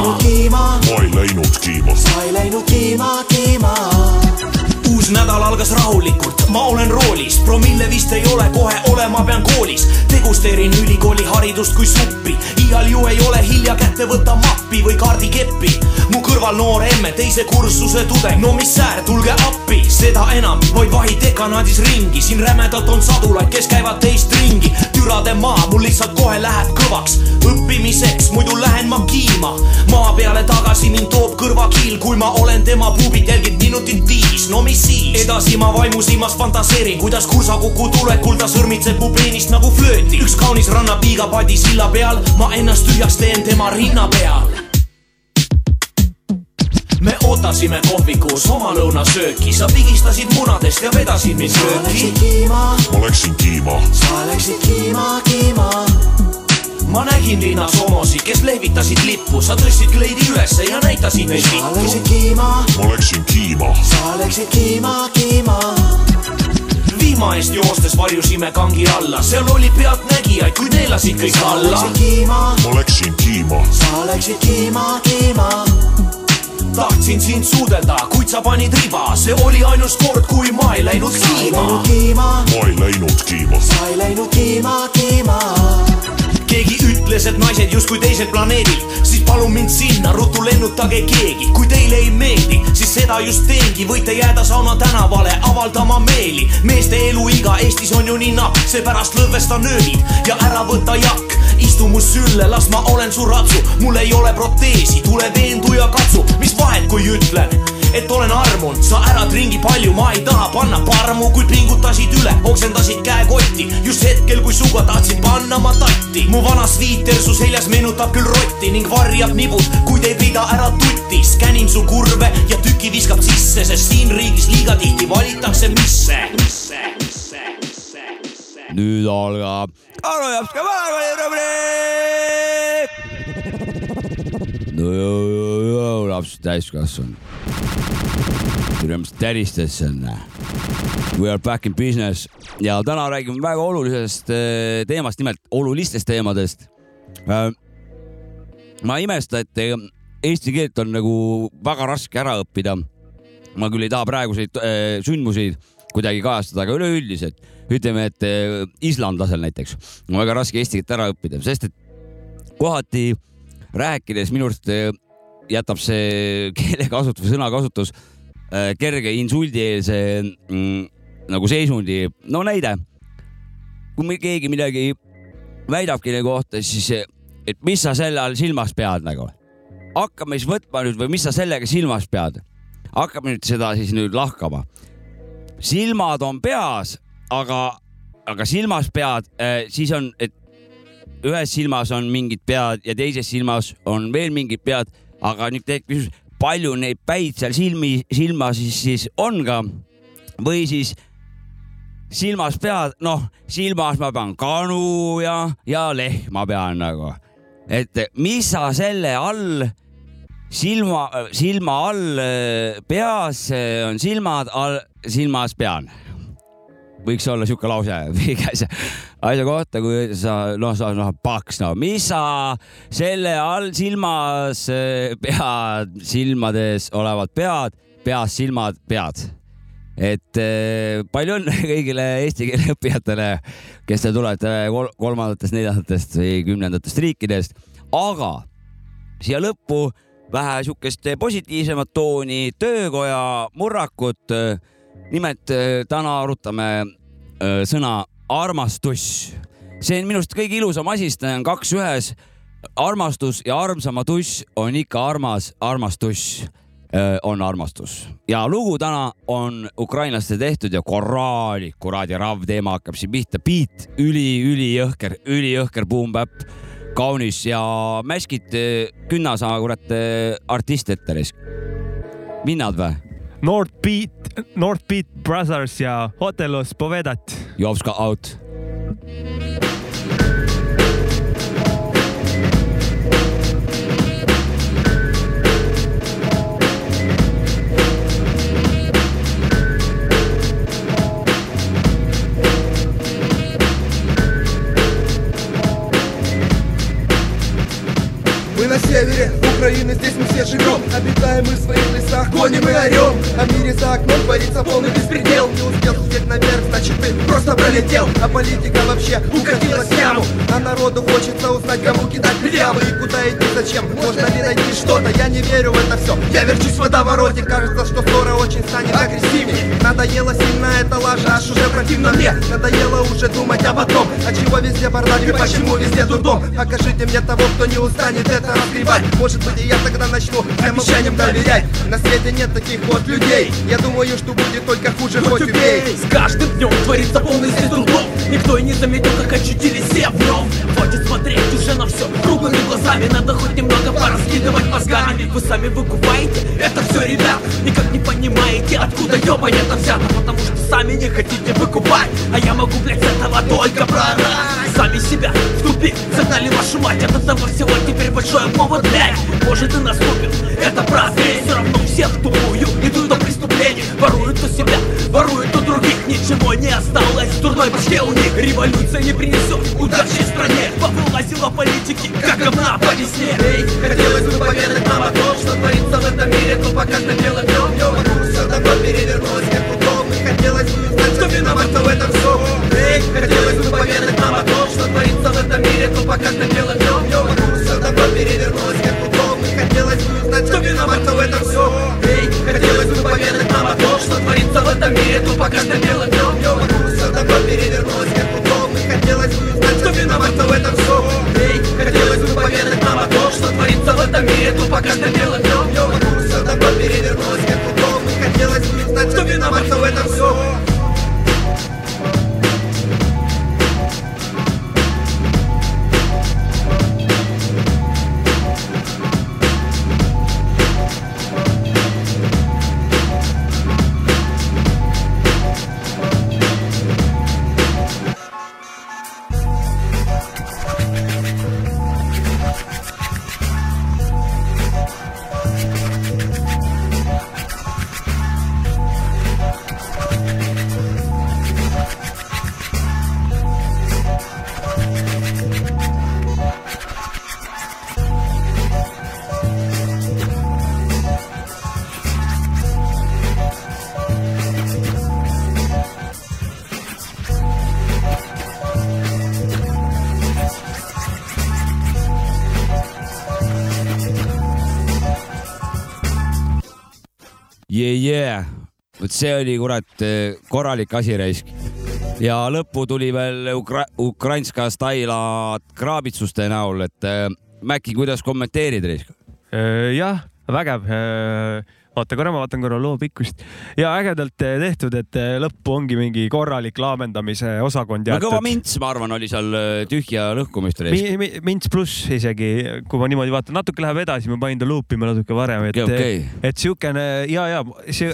ma ei läinud kiima. sa ei läinud kiima, kiima uus nädal algas rahulikult, ma olen roolis, promille vist ei ole, kohe olema pean koolis. degusteerin ülikooli haridust kui suppi, iial ju ei ole hilja kätte võtta mappi või kaardikeppi. mu kõrval noor emme, teise kursuse tudeng, no mis säär, tulge appi, seda enam, vaid vahi dekanaadis ringi, siin rämedalt on sadulaid, kes käivad teist ringi. türade maa, mul lihtsalt kohe läheb kõvaks, õppimiseks, muidu lähen ma kiima. maa peale tagasi mind toob kõrvakiil, kui ma olen tema puubid. Jälginud minutit viis, no mis siis? edasi ma vaimusilmas fantaseerin, kuidas kursakuku tulekul ta sõrmitseb mu peenist nagu flööti. üks kaunis rannapiiga padi silla peal, ma ennast tühjaks teen tema rinna peal me ootasime kohvikus oma lõunasööki, sa pigistasid munadest ja vedasid mind sööki. ma läksin kiima. sa läksid kiima, kiima ma nägin linnas homosid, kes lehvitasid lippu, sa tõstsid kleidi ülesse ja näitasid neid vittu. sa läksid kiima. ma läksin kiima. sa läksid kiima, kiima vihma eest joostes varjusime kangi alla, seal oli pealtnägijaid, kuid neelasid kõik alla. ma läksin kiima. sa läksid kiima, kiima tahtsin sind suudelda, kuid sa panid riba, see oli ainus kord, kui ma ei läinud kiima. ma ei läinud kiima. sa ei läinud kiima, kiima keegi ütles, et naised justkui teiselt planeedilt, siis palun mind sinna, ruttu lennutage keegi. kui teile ei meeldi, siis seda just teengi, võite jääda sauna tänavale avaldama meeli. meeste eluiga Eestis on ju nii napp, seepärast lõdvestan ööbid ja ära võta jakk. Istu mu sülle, las ma olen su ratsu, mul ei ole proteesi, tule veendu ja katsu, mis vahet, kui ütlen et olen armunud, sa ärad ringi palju, ma ei taha panna parmu, kuid pingutasid üle, oksendasid käekotti just hetkel, kui suga tahtsid panna ma tatti. mu vana sviiter su seljas meenutab küll rotti ning varjab nibud, kuid ei peida ära tutti. skänin su kurve ja tüki viskab sisse, sest siin riigis liiga tihti valitakse misse. Nüüd algab Anu Japska maakonnarubriik. no laps täiskasvanud tuli mis täristas sinna. We are back in business ja täna räägime väga olulisest äh, teemast, nimelt olulistest teemadest. Äh, ma ei imesta, et äh, eesti keelt on nagu väga raske ära õppida. ma küll ei taha praeguseid sündmusi kuidagi kajastada, aga üleüldiselt ütleme, et islandlasel näiteks on väga raske eesti keelt ära õppida, sest et kohati rääkides minu arust jätab see keelekasutus sõnakasutus Äh, kerge insuldieelse mm, nagu seisundi. no näide, kui keegi midagi väidab kellegi kohta, siis et mis sa selle all silmas pead nagu. hakkame siis võtma nüüd või mis sa sellega silmas pead. hakkame nüüd seda siis nüüd lahkama. silmad on peas, aga, aga silmas pead, äh, siis on, et ühes silmas on mingid pead ja teises silmas on veel mingid pead, aga nüüd tekib küsimus palju neid päid seal silmi, silma siis, siis on ka? Või siis silmas pead, noh, silmas ma pean kanu ja, ja lehma pean nagu. et mis sa selle all, silma, silma all peas on silmad, all silmas pean võiks olla sihuke lause mingi asja, kohta, kui sa noh, sa noh paks, no mis sa selle all silmas eh, pead, silmades olevad pead, peas silmad, pead. et eh, palju õnne kõigile eesti keele õppijatele, kes te tulete kol kolmandatest, neljandatest või kümnendatest riikidest, aga siia lõppu vähe sihukest positiivsemat tooni, töökoja murrakut. Nimelt täna arutame sõna armastus. see on minu arust kõige ilusam asi, sest ta on kaks ühes. armastus ja armsama tuss on ikka armas armastus on armastus ja lugu täna on ukrainlaste tehtud ja korralik kuradi rav teema hakkab siin pihta. beat üli-ülijõhker, ülijõhker boom-bap, kaunis ja mäskid künnasaa kurat artist ette minnad või? North Beat, North Beat Brothers ja Hotelos Povedat. Jovska out. çevirin Украины, здесь мы все живем. Обитаем мы в своих лесах, гоним и орем. А мире за окном творится полный беспредел. Не успел успеть наверх, значит ты просто пролетел. А политика вообще укатилась яму А народу хочется узнать, кому кидать плевы И куда идти, зачем, можно ли найти что-то? Я не верю в это все, я верчусь в водовороте. Кажется, что скоро очень станет агрессивнее Надоело сильно эта лажа, аж уже противно мне. Надоело уже думать об одном. А чего везде бардак и почему везде дурдом? Покажите мне того, кто не устанет это разгребать. Может быть и я тогда начну обещаниям доверять. На свете нет таких вот людей. Я думаю, что будет только хуже, хоть, хоть убей. С каждым днем творится полный здесь трудов Никто и не заметил, как очутились все в нем. Хватит смотреть уже на все круглыми глазами. Надо хоть немного пораскидывать мозгами. Вы сами выкупаете это все, ребят. Никак не понимаете, откуда ебань это взято. Потому что сами не хотите выкупать. А я могу, блять, с этого только проорать Сами себя в тупик загнали вашу мать. От этого всего теперь большой повод, блять Может и наступит, это праздник Все равно все в тупую идут до преступлений Воруют у себя, воруют у других. Ничего не осталось в дурной башке у них. Революция не принесет удачи стране. Повылазила политики, как говна по весне. Эй, хотелось бы поведать нам о том, что творится в этом мире. То пока что белым днем, днем, а все давно перевернулось, как удобно Хотелось бы узнать, кто виноват, в этом все Эй, хотелось бы поведать нам о том, что творится в этом мире. То пока что белым этом мире То пока что белым днем, днем, а все давно перевернулось, как удобно Хотелось бы узнать, кто виноват, в этом все Эй, хотелось бы поведать нам о том, что творится в этом мире пока что белым see oli kurat korralik asi raisk. ja lõppu tuli veel Ukra ukrainska staila kraabitsuste näol, et äh, Mäkki, kuidas kommenteerid raisk? jah, vägev vaata korra, ma vaatan korra loo pikkust ja ägedalt tehtud, et lõppu ongi mingi korralik laamendamise osakond jäetud. no kõva mints, ma arvan, oli seal tühja lõhkumist mi,. Mi, mints pluss isegi, kui ma niimoodi vaatan, natuke läheb edasi, ma panin ta luupima natuke varem, et okay,, okay. et siukene ja, ja see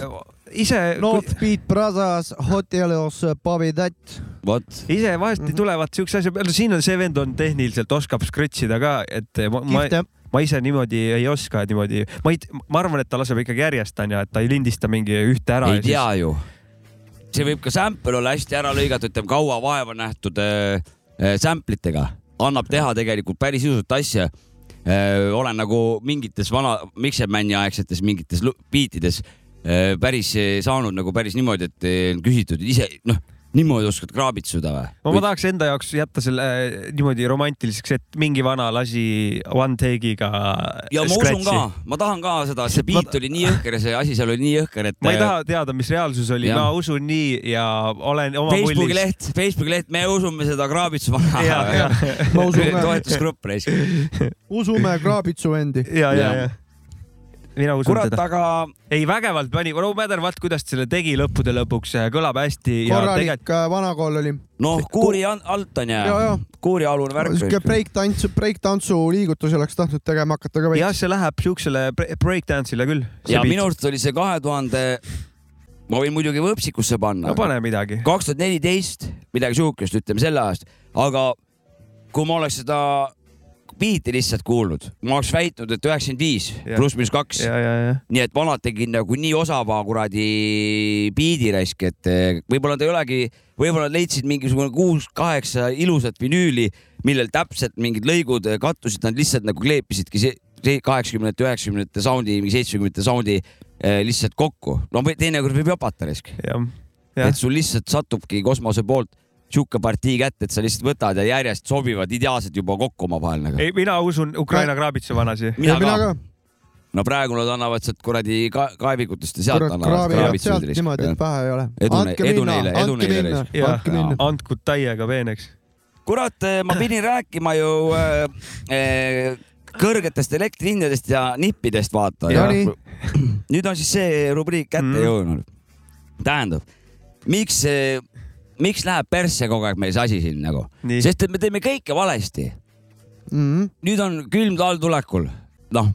ise. North Beat Brothers, Hotelos Pavidat. vot. ise vahest mm -hmm. tulevad siukse asja peale, siin on see vend on tehniliselt oskab scratch ida ka, et ma, ma, ma ise niimoodi ei oska niimoodi, ma ei, ma arvan, et ta laseb ikkagi järjest onju, et ta ei lindista mingi ühte ära. ei tea siis... ju. see võib ka sample olla hästi ära lõigatud, ütleme kaua vaeva nähtud äh, sample itega, annab teha tegelikult päris ilusat asja äh,. olen nagu mingites vana Mixermani aegsetes mingites biitides äh, päris saanud nagu päris niimoodi, et küsitud ise, noh niimoodi oskad kraabitsuda või? ma tahaks enda jaoks jätta selle äh, niimoodi romantiliseks, et mingi vana lasi one take'iga. ja ma usun ka, ma tahan ka seda, see beat oli nii jõhker ja see asi seal oli nii jõhker, et. ma ei taha teada, mis reaalsus oli, ma usun nii ja olen oma Facebooki mullis. leht, Facebooki leht, me usume seda Kraabitsu vana. toetusgrupp raisk. usume Kraabitsu endi. ja, ja, ja mina usun Kurat, seda. aga. ei, vägevalt pani, no matter what, kuidas ta selle tegi lõppude lõpuks, kõlab hästi. korralik tegelikult... Vanakool oli. noh, kuuri alt on ja, kuurialune värk. sihuke break-tantsu, break-tantsu liigutusi oleks tahtnud tegema hakata ka veits. jah, see läheb siuksele break-dance'ile küll. ja minu arust oli see kahe tuhande ma võin muidugi võpsikusse panna. no pane midagi. kaks tuhat neliteist, midagi sihukest, ütleme selle aasta, aga kui ma oleks seda biiti lihtsalt kuulnud, ma oleks väitnud, et üheksakümmend viis pluss miinus kaks. nii et vanad tegid nagu nii osava kuradi biidi raisk, et eh, võib-olla ta ei olegi, võib-olla leidsid mingisugune kuus-kaheksa ilusat vinüüli, millel täpselt mingid lõigud kattusid, nad lihtsalt nagu kleepisidki kaheksakümnendate, üheksakümnendate soundi, mingi seitsmekümnendate soundi eh, lihtsalt kokku. no teinekord võib jopata raisk. et sul lihtsalt satubki kosmose poolt sihuke partii kätte, et sa lihtsalt võtad ja järjest sobivad ideaalselt juba kokku omavahel nagu. ei, mina usun Ukraina kraabitsa vanasi. mina ka, ka.. no praegu nad annavad sealt kuradi ka kaevikutest ja sealt annavad kraabitsa. sealt niimoodi, et pähe ei ole. edu, edu neile, edu neile. andku täiega peeneks. kurat, eh, ma pidin rääkima ju äh, äh, kõrgetest elektrihindadest ja nippidest vaata. nüüd on siis see rubriik kätte mm. jõudnud. tähendab, miks see miks läheb persse kogu aeg meil see asi siin nagu, sest et me teeme kõike valesti mm. -hmm. nüüd on külm talv tulekul, noh,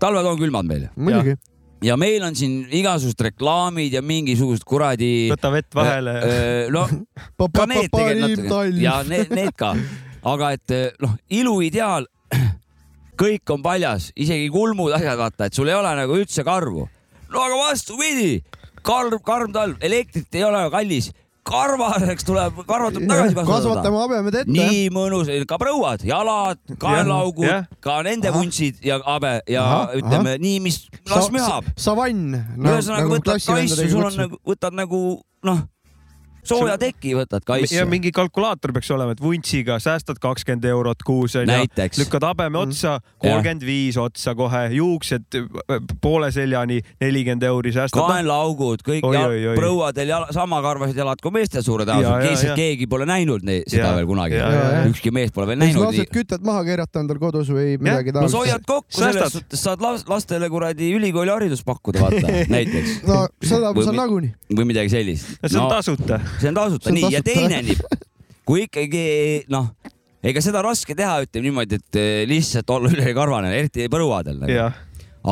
talved on külmad meil. muidugi ja meil on siin igasugused reklaamid ja mingisugused kuradi. võta vett vahele äh,. no ka need tegelikult ja need, need ka, aga et noh, iluideaal, kõik on paljas, isegi kulmud, asjad, vaata, et sul ei ole nagu üldse karvu. no aga vastupidi, karm, karm talv, elektrit ei ole kallis karvaseks tuleb, karvad tuleb tagasi kasvatada. kasvatame habemed ette. nii mõnus, ka prouad, jalad, kaelaaugud, ka nende vuntsid ja habe ja aha, ütleme aha. nii, mis las mühab. savann no,. ühesõnaga nagu võtad kaisu, sul on nagu, võtad nagu noh sooja teki võtad kaisse. ja mingi kalkulaator peaks olema, et vuntsiga säästad kakskümmend eurot kuus onju, lükkad habeme mm. otsa, kolmkümmend viis otsa kohe, juuksed poole seljani, nelikümmend euri säästad. kaenlaaugud, kõik oi, oi, oi. prouadel jala, sama karvased jalad kui meestel suure tõenäosusega, lihtsalt keegi pole näinud neid, seda ja, veel kunagi. ükski mees pole veel näinud. lased kütet maha keerata endal kodus või midagi taolist. no sa hoiad kokku, selles suhtes saad lastele kuradi ülikooli haridust pakkuda, vaata näiteks. no seda sa nagunii. või midagi sellist. see on tasuta see on tasuta, nii tasuta. ja teine nipp, kui ikkagi noh, ega seda raske teha, ütleme niimoodi, et eh, lihtsalt olla ülekarvane, eriti põruadel nagu..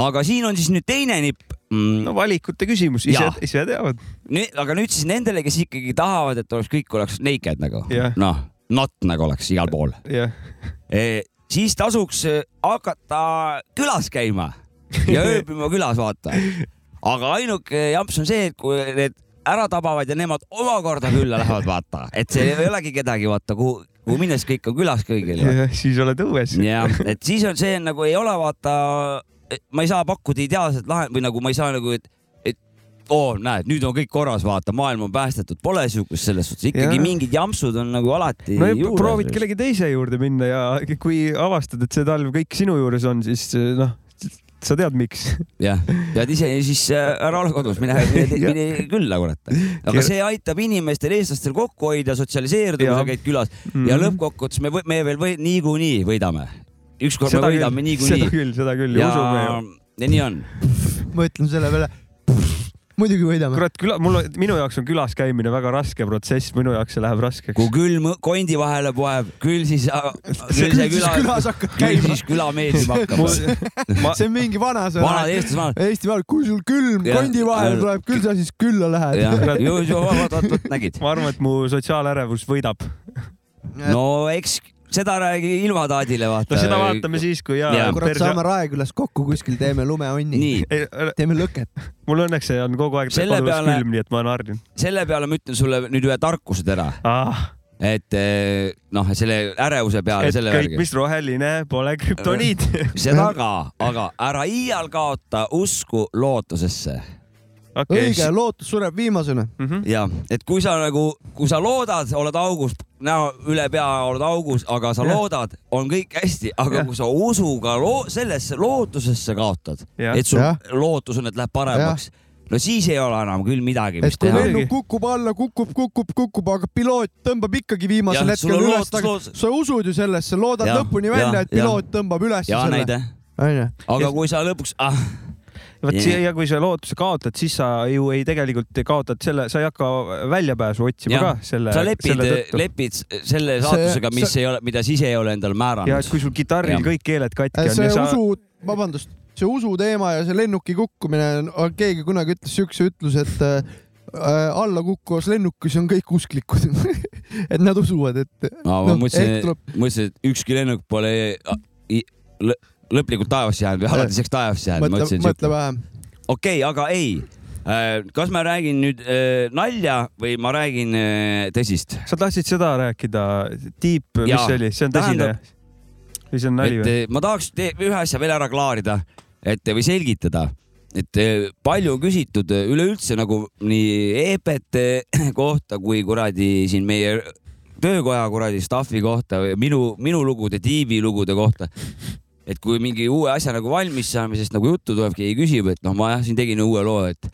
aga siin on siis nüüd teine nipp mm.. no valikute küsimus, ise, ise teavad. nüüd, aga nüüd siis nendele, kes ikkagi tahavad, et oleks kõik oleks naked nagu, noh, not nagu oleks igal pool. E, siis tasuks eh, hakata külas käima ja ööbima külas, vaata. Aga ainuke jamps on see, et kui need ära tabavad ja nemad omakorda külla lähevad, vaata, et see ei olegi kedagi, vaata, kuhu, kuhu minnes kõik on külas kõigil. siis oled õues. jah, et siis on see nagu ei ole, vaata, ma ei saa pakkuda ideaalset lahend- või nagu ma ei saa nagu, et, oo oh,, näed, nüüd on kõik korras, vaata, maailm on päästetud, pole siukest selles suhtes, ikkagi ja. mingid jampsud on nagu alati no, proovid kellegi teise juurde minna ja kui avastad, et see talv kõik sinu juures on, siis noh sa tead, miks. jah, pead ise siis äh, ära ole kodus, mine, mine, külla, kurat. aga see aitab inimestel, eestlastel kokku hoida, sotsialiseeruda, kui sa käid külas mm. ja lõppkokkuvõttes me, me veel või, niikuinii võidame. ükskord me võidame niikuinii. seda küll, seda küll ja, usume ju. ja nii on. ma ütlen selle peale muidugi võidame. kurat, küla, mul, minu jaoks on külas käimine väga raske protsess, minu jaoks see läheb raskeks. kui külm kondi vahele poeb, küll siis, küll see küla, külas hakkad käima. siis küla meeldima hakkab ma... see on mingi vana sõna. vanad eestlased vanad. Eesti vanad, kui sul külm ja, kondi vahele tuleb, küll sa siis külla lähed. ju, ju, vot, vot, nägid. ma arvan, et mu sotsiaalärevus võidab. no eks seda räägi ilma taadile vaata. no seda vaatame siis, kui jaa ja.. kurat, saame Raekülas kokku kuskil, teeme lumeonni. teeme lõket. mul õnneks on kogu aeg selle peale, külm, nii et ma harjunud. selle peale ma ütlen sulle nüüd ühe tarkusetera ah et eh, noh, selle ärevuse peale. et kõik, mis roheline, pole krüptoniit seda ka, aga ära iial kaota usku lootusesse okay.. õige, lootus sureb viimasena mm. -hmm. ja, et kui sa nagu, kui sa loodad, oled augus, näo üle pea oled augus, aga sa ja. loodad, on kõik hästi, aga ja. kui sa usuga loo, sellesse lootusesse kaotad, et sul ja. lootus on, et läheb paremaks no siis ei ole enam küll midagi, mis teha. lennuk kukub alla, kukub, kukub, kukub, aga piloot tõmbab ikkagi viimasel ja, hetkel üles loot... sa usud ju sellesse, loodad ja, lõpuni välja, et piloot ja. tõmbab üles ja, selle. aga kui sa lõpuks ah, vot yeah. ja kui sa lootuse kaotad, siis sa ju ei tegelikult kaotad selle, sa ei hakka väljapääsu otsima ja. ka selle. sa lepid, lepid selle saatusega, mis sa... ei ole, mida sa ise ei ole endale määranud. ja et kui sul kitarril ja. kõik keeled katki on. see sa... usu, vabandust, see usu teema ja see lennuki kukkumine, keegi kunagi ütles siukse ütluse, et äh, alla kukkuvas lennukis on kõik usklikud et nad usuvad, et no,. ma mõtlesin, tuleb... mõtlesin, et ükski lennuk pole lõplikult taevasse jäänud või alatiseks taevasse jäänud. mõtle, mõtle vähem. okei okay,, aga ei äh, kas ma räägin nüüd äh, nalja või ma räägin äh, tõsist? sa tahtsid seda rääkida, tiip, mis see oli, see on tõsine või see on nali või? ma tahaks ühe asja veel ära klaarida, et või selgitada, et palju on küsitud üleüldse nagu nii EPT kohta kui kuradi siin meie töökoja kuradi staff'i kohta või minu, minu lugude, tiibi lugude kohta et kui mingi uue asja nagu valmis saamisest nagu juttu tuleb, keegi küsib, et noh, ma jah, siin tegin uue loo, et,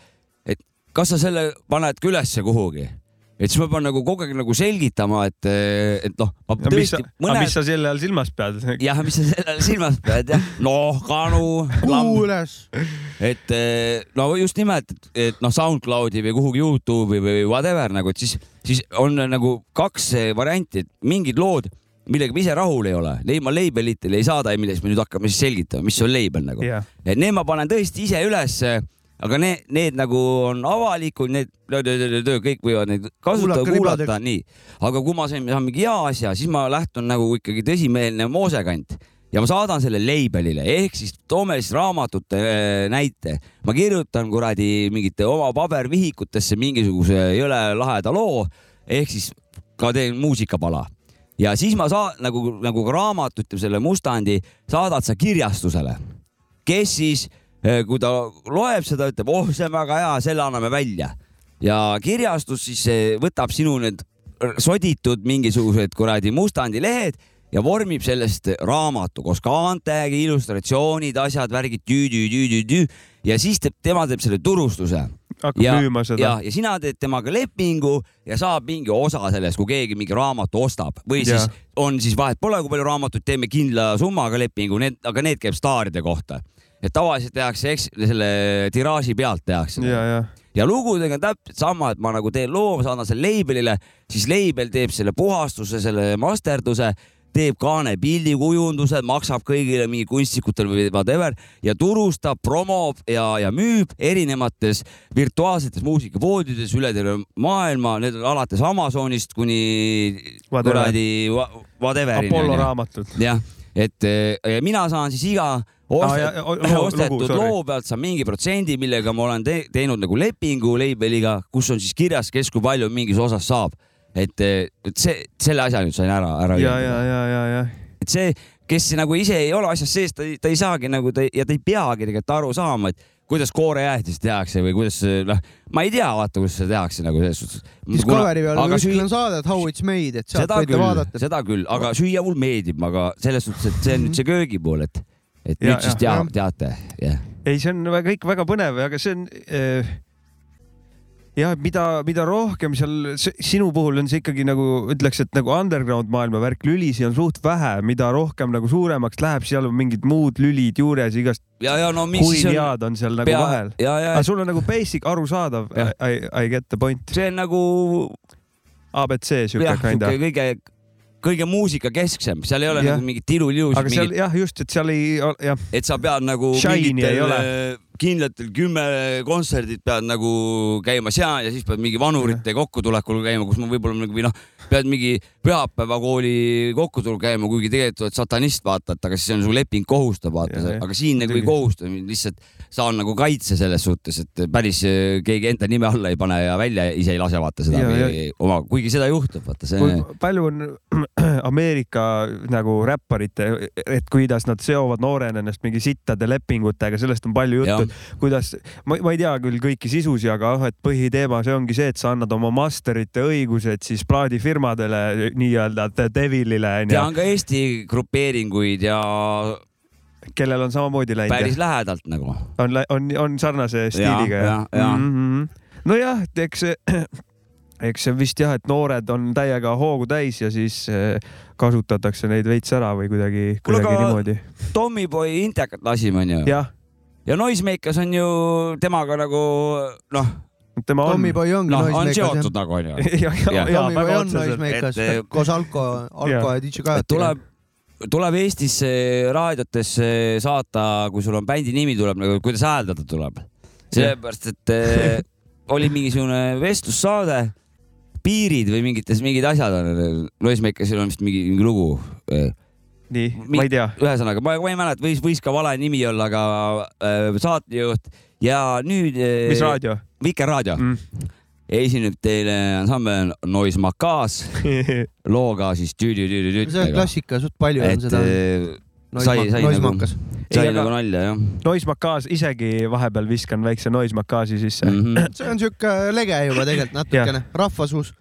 et kas sa selle paned ka ülesse kuhugi et siis ma pean nagu kogu aeg nagu selgitama, et, et noh, ma tõesti. Mõned... mis sa selle all silmas pead? jah, mis sa selle all silmas pead jah, noh, kanu. kuhu üles? et no just nimelt, et noh, SoundCloudi või kuhugi Youtube'i või whatever nagu, et siis, siis on nagu kaks varianti, et mingid lood millega ma ise rahul ei ole, ma label'itele ei saada, millest me nüüd hakkame siis selgitama, mis on label nagu. Yeah.. et need ma panen tõesti ise ülesse, aga need, need nagu on avalikud, need kõik võivad neid kasutada, kuulata, nii. aga kui ma saan, saan mingi hea asja, siis ma lähtun nagu ikkagi tõsimeelne moosekant. Ja ma saadan selle label'ile ehk siis toome siis raamatute äh, näite. ma kirjutan kuradi mingite oma pabervihikutesse mingisuguse jõle laheda loo ehk siis ka teen muusikapala ja siis ma saan nagu, nagu raamat ütleb selle mustandi, saadad sa kirjastusele, kes siis, eh, kui ta loeb seda, ütleb, oh, see on väga hea, selle anname välja. Ja kirjastus siis eh, võtab sinu need soditud mingisugused kuradi mustandilehed ja vormib sellest raamatu koos kaantega, illustratsioonid, asjad, värgid, tüü-tüü-tüü-tüü ja siis teeb, tema teeb selle turustuse hakkab ja, müüma seda. ja, ja sina teed temaga lepingu ja saab mingi osa sellest, kui keegi mingi raamatu ostab või ja. siis on siis vahet pole, kui palju raamatuid, teeme kindla summaga lepingu, need, aga need käib staaride kohta. et tavaliselt tehakse, eks selle tiraaži pealt tehakse. ja, ja ja lugudega on täpselt sama, et ma nagu teen loo, saadan selle label'ile, siis label teeb selle puhastuse, selle masterduse teeb kaane pildikujundused, maksab kõigile mingi kunstnikutele või whatever ja turustab, promob ja, ja müüb erinevates virtuaalsetes muusikapoodides üle terve maailma, need on alates Amazonist kuni kuradi whatever'ini. Apollo raamatud. jah, et ja mina saan siis iga ostet, ah, ja, ostetud lugu, loo pealt saan mingi protsendi, millega ma olen te teinud nagu lepingu label'iga, kus on siis kirjas, kes kui palju mingis osas saab et, et see, selle asja nüüd sain ära, ära. ja, ja, ja, ja, ja. et see, kes nagu ise ei ole asjas sees, ta, ta ei saagi nagu ta ja ta ei peagi tegelikult aru saama, et kuidas koorejäätist tehakse või kuidas noh, ma ei tea, vaata, kuidas seda tehakse nagu selles suhtes. siis kaveri peal kuskil süüa... on saade, et how it's made, et sealt võite küll, vaadata. seda küll, aga süüa mul meeldib, aga selles suhtes, et see on nüüd see köögipool, et, et ja, nüüd ja, siis tea, teate, jah yeah.. ei, see on kõik väga põnev, aga see on äh jah, mida, mida rohkem seal sinu puhul on see ikkagi nagu ütleks, et nagu underground maailma värk, lülisi on suht vähe, mida rohkem nagu suuremaks läheb, seal on mingid muud lülid juures igast. ja, ja no mis siis on. on seal nagu pea... vahel. aga sul on nagu basic arusaadav. I, I get the point. see on nagu. abc siuke kinda. kõige kõige muusikakesksem, seal ei ole ja. nagu mingit ilulilusid. aga seal mingit... jah, just, et seal ei, jah. et sa pead nagu Shine'i mingitel kindlatel kümme kontserdit pead nagu käima seal ja siis pead mingi vanurite kokkutulekul käima, kus ma võib-olla või noh, pead mingi pühapäevakooli kokkutulekul käima, kuigi tegelikult oled satanist, vaata, et aga siis on su leping kohustab, vaata, aga siin nagu ei kohusta, lihtsalt saan nagu kaitse selles suhtes, et päris äh, keegi enda nime alla ei pane ja välja ise ei lase vaata seda ja, ja. oma, kuigi seda juhtub, vaata see. palju on Ameerika nagu räpparite, et kuidas nad seovad noorena ennast mingi sittade lepingutega, sellest on palju juttu kuidas, ma, ma ei tea küll kõiki sisusi, aga noh, et põhiteema, see ongi see, et sa annad oma masterite õigused siis plaadifirmadele nii-öelda Devilile. tean ka Eesti grupeeringuid ja kellel on samamoodi läinud. päris lähedalt nagu. on, on, on sarnase stiiliga ja, ja, ja. Mm -hmm. nojah, eks eks see vist jah, et noored on täiega hoogu täis ja siis eh, kasutatakse neid veits ära või kuidagi, kuidagi niimoodi. Tommyboy intekat lasime onju. jah. Ja Noisemakers on ju temaga nagu noh. tema on. Tommyboy ongi no, Noisemakers. on seotud nagu onju. Tommyboy on Noisemakers koos Alko, Alko ja DJ Kajatiga. tuleb tuleb Eestisse raadiotesse saata, kui sul on bändi nimi tuleb nagu, kuidas hääldada tuleb. sellepärast, et äh, oli mingisugune vestlussaade, piirid või mingites, mingid asjad on, Noisemakersil on vist mingi, mingi lugu. Nii, ma ei tea. ühesõnaga, ma, ei mäleta, võis, võis ka vale nimi olla, aga äh, saatejuht ja nüüd äh,. mis raadio? Vikerraadio mm esineb teile ansambel Noise Macaas looga siis tüüdi-tüüdi-tüüdi. see on klassika, suht palju et, on seda. sai, sai nagu, sai ei, nagu nalja jah. Noise Macaas, isegi vahepeal viskan väikse Noise Macaasi sisse mm. -hmm. see on siuke lege juba tegelikult natukene, rahvasuus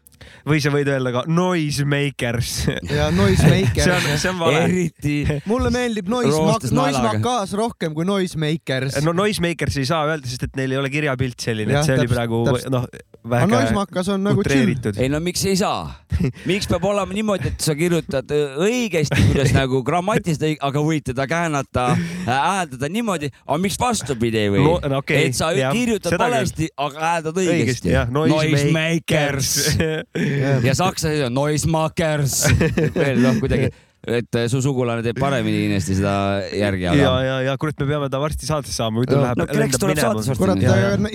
või sa võid öelda ka noisemakers. ja noisemakers see on, see on vale. eriti. mulle meeldib noise, noisemakas rohkem kui noisemakers. no noisemakers ei saa öelda, sest et neil ei ole kirjapilt selline, et see täpst, oli praegu noh, väga noisemakas on nagu chill. ei no miks ei saa? miks peab olema niimoodi, et sa kirjutad õigesti, kuidas nagu grammatiliselt, aga võid teda käänata, hääldada niimoodi, aga miks vastupidi ei või no,? No, okay, et sa jah, kirjutad valesti, aga hääldad õigesti. Noisemakers ja saksa on noisemakers veel noh, kuidagi et äh, su sugulane teeb paremini kindlasti seda järgi. Aga... ja, ja, ja kurat, me peame ta varsti saatesse saama, muidu läheb no,. kurat,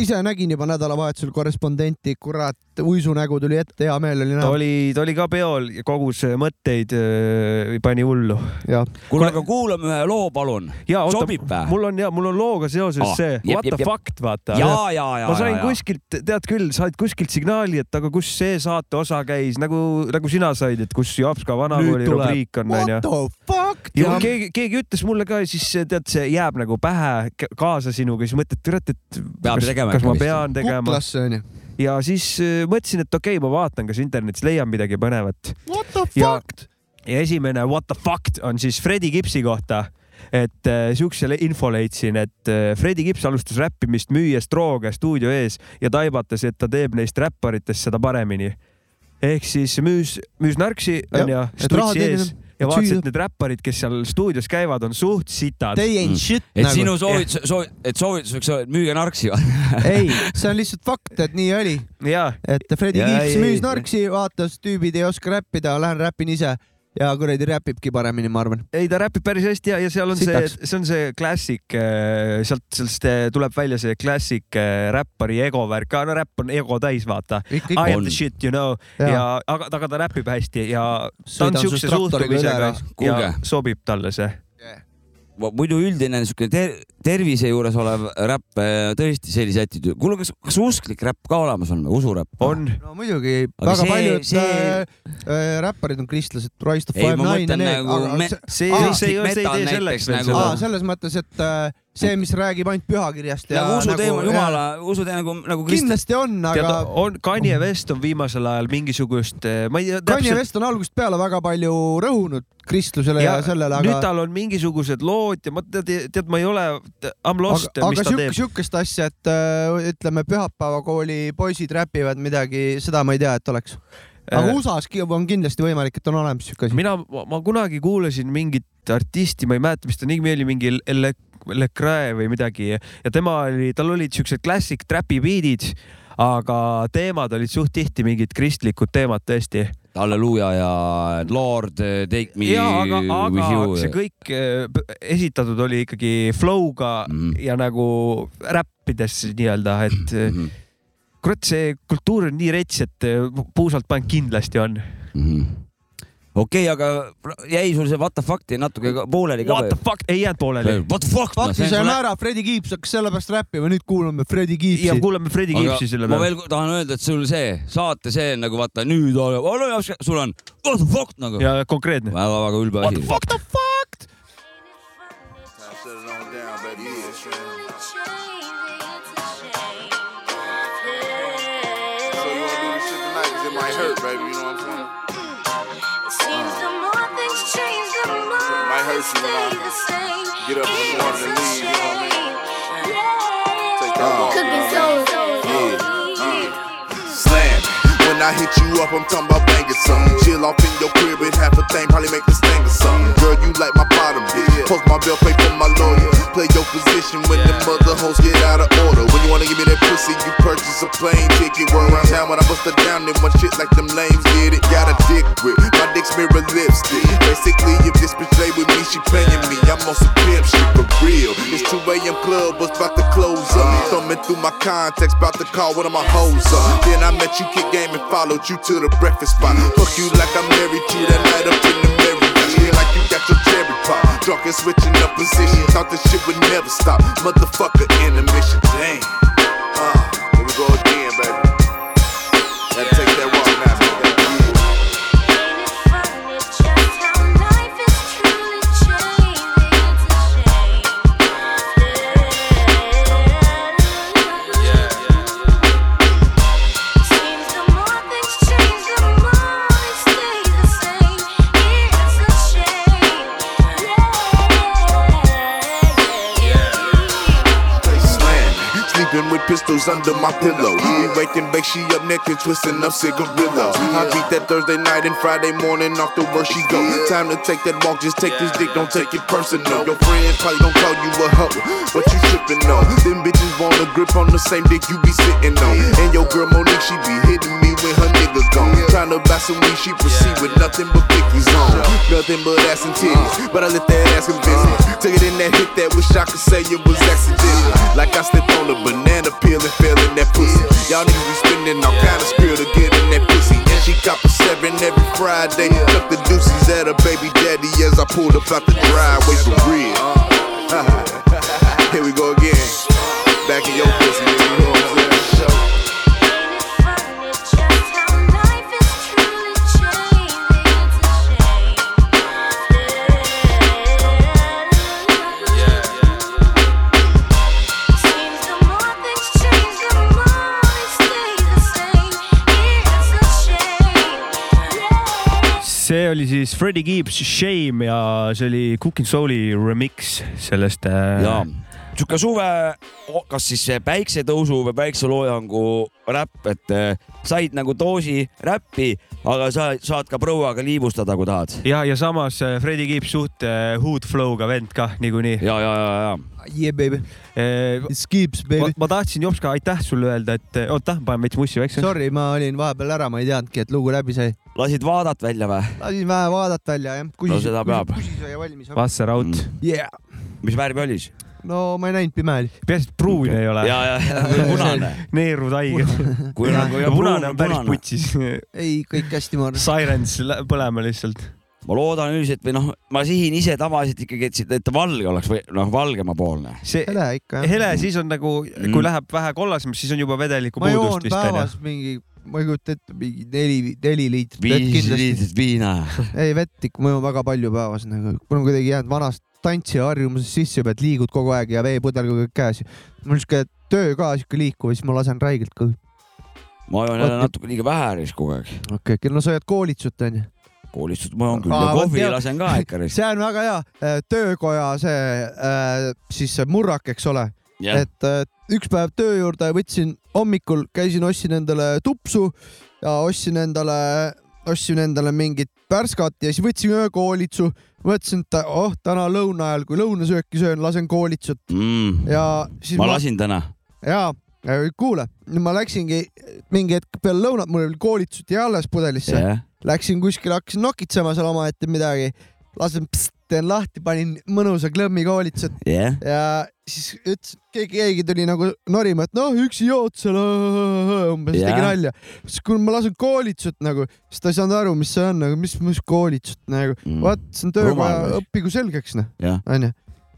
ise nägin juba nädalavahetusel korrespondenti, kurat, uisunägu tuli ette, hea meel oli näha. ta oli, ta oli ka peol ja kogus mõtteid äh,, pani hullu. kuule, aga kuulame ühe loo, palun. sobib või? mul on ja mul on looga seoses ah, see jep, What jep, the jep. fact, vaata. ja, ja, ja. ma sain ja, kuskilt, tead küll, said kuskilt signaali, et aga kus see saate osa käis, nagu, nagu sina said, et kus Jopska vanakooli rubriik on What the fuck? ja keegi, keegi ütles mulle ka siis tead, see jääb nagu pähe kaasa sinuga, siis mõtled, kurat, et Peab kas, kas ma pean tegema. kuklasse onju. ja siis äh, mõtlesin, et okei okay,, ma vaatan, kas internetis leian midagi põnevat. What the fuck? ja esimene what the fuck on siis Fredi Gipsi kohta et äh, siukse info leidsin, et äh, Fredi Gips alustas räppimist müües drooge stuudio ees ja taibates, et ta teeb neist räpparitest seda paremini. ehk siis müüs, müüs narksi onju, stutsi ees ja vaatasid, et need räpparid, kes seal stuudios käivad, on suht sitad. They ain't shit mm.. et nagu. sinu soovitus, soovi, et soovitus võiks olla, et müüge narksi ei, see on lihtsalt fakt, et nii oli. et Fredi Kiips müüs narksi, vaatas, tüübid ei oska räppida, lähen räpin ise ja kuradi räpibki paremini, ma arvan. ei, ta räpib päris hästi ja, ja seal on Sitaks. see, see on see klassik, äh, sealt, sellest äh, tuleb välja see klassik äh, räppari ego värk, no räpp on ego täis, vaata. I am the shit, you know, ja, ja aga, aga ta räpib hästi ja ta on siukse suhtumisega ja sobib talle see muidu üldine niisugune ter tervise juures olev räpp tõesti sellise attitude. kuule, kas, kas usklik räpp ka olemas on, usuräpp? on. no muidugi, väga see, paljud see... äh, räpparid on kristlased, Rise of Five Nine ja need. Nagu see, see, see ei tee selleks veel nagu... seda. selles mõttes, et äh, see, mis räägib ainult pühakirjast ja nagu usuteema nagu,, jumala, usuteema nagu, nagu krist... kindlasti on, aga. on, Kanye West on viimasel ajal mingisugust, äh, ma ei tea täpselt. Kanye West on algusest peale väga palju rõhunud kristlusele ja, ja sellele, aga. nüüd tal on mingisugused lood ja ma tead, tead, ma ei ole, I m lost, mis aga ta siuk, teeb. sihukest asja, et äh, ütleme, pühapäevakooli poisid räpivad midagi, seda ma ei tea, et oleks aga äh, USA-s on kindlasti võimalik, et on olemas siuke asi. mina, ma kunagi kuulasin mingit artisti, ma ei mäleta, mis ta nimi oli, mingi Le, Lecrae või midagi ja tema oli, tal olid siuksed classic trapi beat'id, aga teemad olid suht tihti mingid kristlikud teemad tõesti Halleluuja ja Lord, take me. ja, aga, aga see kõik äh, esitatud oli ikkagi flow'ga mm -hmm. ja nagu räppides nii-öelda, et mm -hmm. Kurat, see kultuur on nii rets, et äh, puusalt pank kindlasti on mm. -hmm okei okay,, aga jäi sul see what the fuck'i natuke pooleli ka või? What the fuck, ei jäänud pooleli. What the fuck? Fakti saime ära, Fredi Kiips hakkas sellepärast räppima, nüüd kuulame Fredi Kiipsi. ja kuulame Fredi Kiipsi selle peale. ma veel tahan öelda, et sul see saate see nagu vaata nüüd, sul on what the fuck nagu. ja konkreetne. väga-väga ülbe asi. What the fuck? Something might hurt when stay the same. I get up in the morning and leave. You know what I mean? Take that walk. When I hit you up, I'm talking about banging something. Chill off in your crib and half a thing, probably make this sting or something. Girl, you like my bottom bitch. Post my bill, pay for my lawyer. Play your position when the mother hoes get out of order. When you wanna give me that pussy, you purchase a plane ticket. We're around town when I bust her down, then one shit like them lames get it. Got a dick with my dick's mirror lipstick. Basically, if this bitch lay with me, she paying me. I'm on some pimp shit for real. It's 2 a.m. club, was about to close up. Uh. Thumbing through my contacts, about to call one of my hoes up. Then I met you, kick game, and followed you to the breakfast spot. Fuck you like I'm married to that night up in the Marriott. Yeah, like you got your cherry pop. Drunk and switching up positions. Thought this shit would never stop. Motherfucker in the mission. Damn. Uh, here we go again, baby. Pistols under my pillow. We waking bake, she up naked, twisting up cigarillos. I beat that Thursday night and Friday morning off the work she go. Time to take that walk, just take this dick, don't take it personal. Your friends probably gon' call you a hoe, but you tripping on. Them bitches want a grip on the same dick you be sitting on. And your girl Monique, she be hitting me when her niggas gone. Trying to buy some weed, she proceed with nothing but pickies on. Nothing but ass and titties, but I let that ass convince me. Took it in that hit that wish I could say it was accidental. Like I slipped on a banana peel and fell in that pussy. Y'all niggas be spending all kind of skrill to get in that pussy. And she cop a seven every Friday. Took the deuces at her baby daddy as I pulled up out the driveway for real. Here we go again. Back in your pussy. You know what I'm saying? Oli siis Freddie Gibbs Shame ja see oli Cooking Soul'i remix sellest äh, jaa, sihuke suve, kas siis päiksetõusu või päikseloojangu räpp, et eh, said nagu doosi räppi, aga sa saad ka prouaga liibustada, kui tahad. ja, ja samas äh, Freddie Gibbs suht äh, hood flow'ga vend kah niikuinii. ja, ja, ja, ja. Yeah baby, skips ma, baby. ma tahtsin Jopska aitäh sulle öelda, et oota, panen veits mussi väikse. Sorry, ma olin vahepeal ära, ma ei teadnudki, et lugu läbi sai. lasid vaadat välja või? lasin vähe vaadata välja jah. No seda peab. valmis. Vasseraut Mm. mm.. Yeah. mis värvi oli siis? No ma ei näinud, pime oli. peaasi, et pruun ei ole. ja, ja, ja punane. neerud haiged. kui nagu ja punane pruun on päris punane. putsis. ei, kõik hästi, ma arvan. Sirens põlema lihtsalt. ma loodan üldiselt või noh, ma sihin ise tavaliselt ikkagi, et, et valge oleks või noh, valgemapoolne. see hele ikka jah. hele siis on nagu, kui Mm. läheb vähe kollasemaks, siis on juba vedeliku ma puudust vist onju. päevas mingi, ma ei kujuta ette, mingi neli, neli liitrit viis liitrit viina. ei, vett ikka, ma joon väga palju päevas nagu, mul on kuidagi jäänud vanast tantsija harjumusest sisse et liigud kogu aeg ja veepudel kogu aeg käes. mul siuke töö ka siuke liikuv, siis ma lasen räigelt kõhu. ma joon jälle natuke liiga vähe siis kogu aeg. okei okay,, no sa jääd koolitsut onju. koolistust ma joon küll Aa, ja kohvi tead- lasen ka ikka. see on väga hea, töökoja see äh, siis see murrak, eks ole, jah, et äh, üks päev töö juurde võtsin hommikul, käisin, ostsin endale tupsu ja ostsin endale, ostsin endale mingit värskat ja siis võtsin ühe koolitsu. mõtlesin, et oh, täna lõuna ajal, kui lõunasööki söön, lasen koolitsut mm. ja siis ma ma, lasin täna. ja, kuule, ma läksingi mingi hetk peale lõunat, mul oli koolitsut jäi alles pudelisse jah, Läksin kuskile, hakkasin nokitsema seal omaette midagi, lasen, teen lahti, panin mõnusa klõmmi koolitsut jah. ja siis ütles, keegi, keegi tuli nagu norima, et noh, üksi jood seal, umbes Jaa. tegi nalja. siis kui ma lasen koolitsut nagu, siis ta ei saanud aru, mis see on nagu, mis, mis koolitsut nagu Mm. vot see on töökoja õppigu selgeks noh, jah. onju.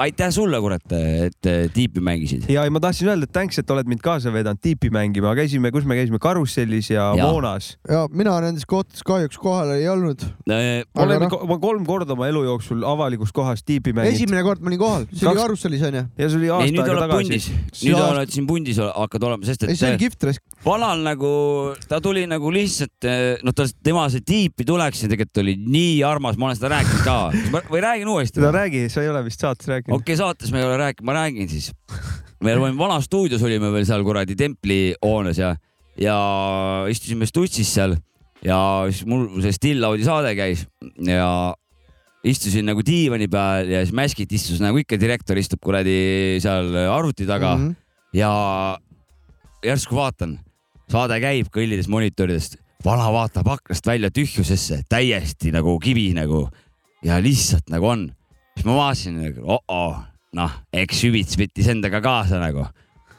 aitäh sulle, kurat, et äh, tiipi mängisid. ja ei, ma tahtsin öelda, et thanks, et oled mind kaasa vedanud tiipi mängima, käisime, kus me käisime, Karussellis ja, ja. Moonas. ja mina nendes kohtades kahjuks kohal ei olnud. Äh, ma olen noh., ma kolm korda oma elu jooksul avalikus kohas tiipi mänginud. esimene kord ma olin kohal, see oli Kaks- Karussellis onju. ja see oli ei, aasta nüüd aega tagasi pundis, nüüd See oled siin pundis, hakkad olema, sest ei, see oli et kihvt raisk. vanal nagu, ta tuli nagu lihtsalt, noh, ta, tema see tiipi tuleks ja tegelikult oli nii armas, ma olen seda rääkinud ka või räägin uuesti seda. räägi, sa ei ole vist saates rääkinud okei okay,, saates me ei ole rääkinud, ma räägin siis. me olime vanas stuudios olime veel seal kuradi templi hoones ja, ja istusime Stutsis seal ja siis mul see Still Audi saade käis ja istusin nagu diivani peal ja siis Mäskit istus nagu ikka direktor istub kuradi seal arvuti taga mm. -hmm. ja järsku vaatan, saade käib kõllides monitoridest, vana vaatab aknast välja tühjusesse, täiesti nagu kivi nagu ja lihtsalt nagu on. Siis ma vaatasin nagu oh-oh, noh, eks Hüvits võttis endaga kaasa nagu.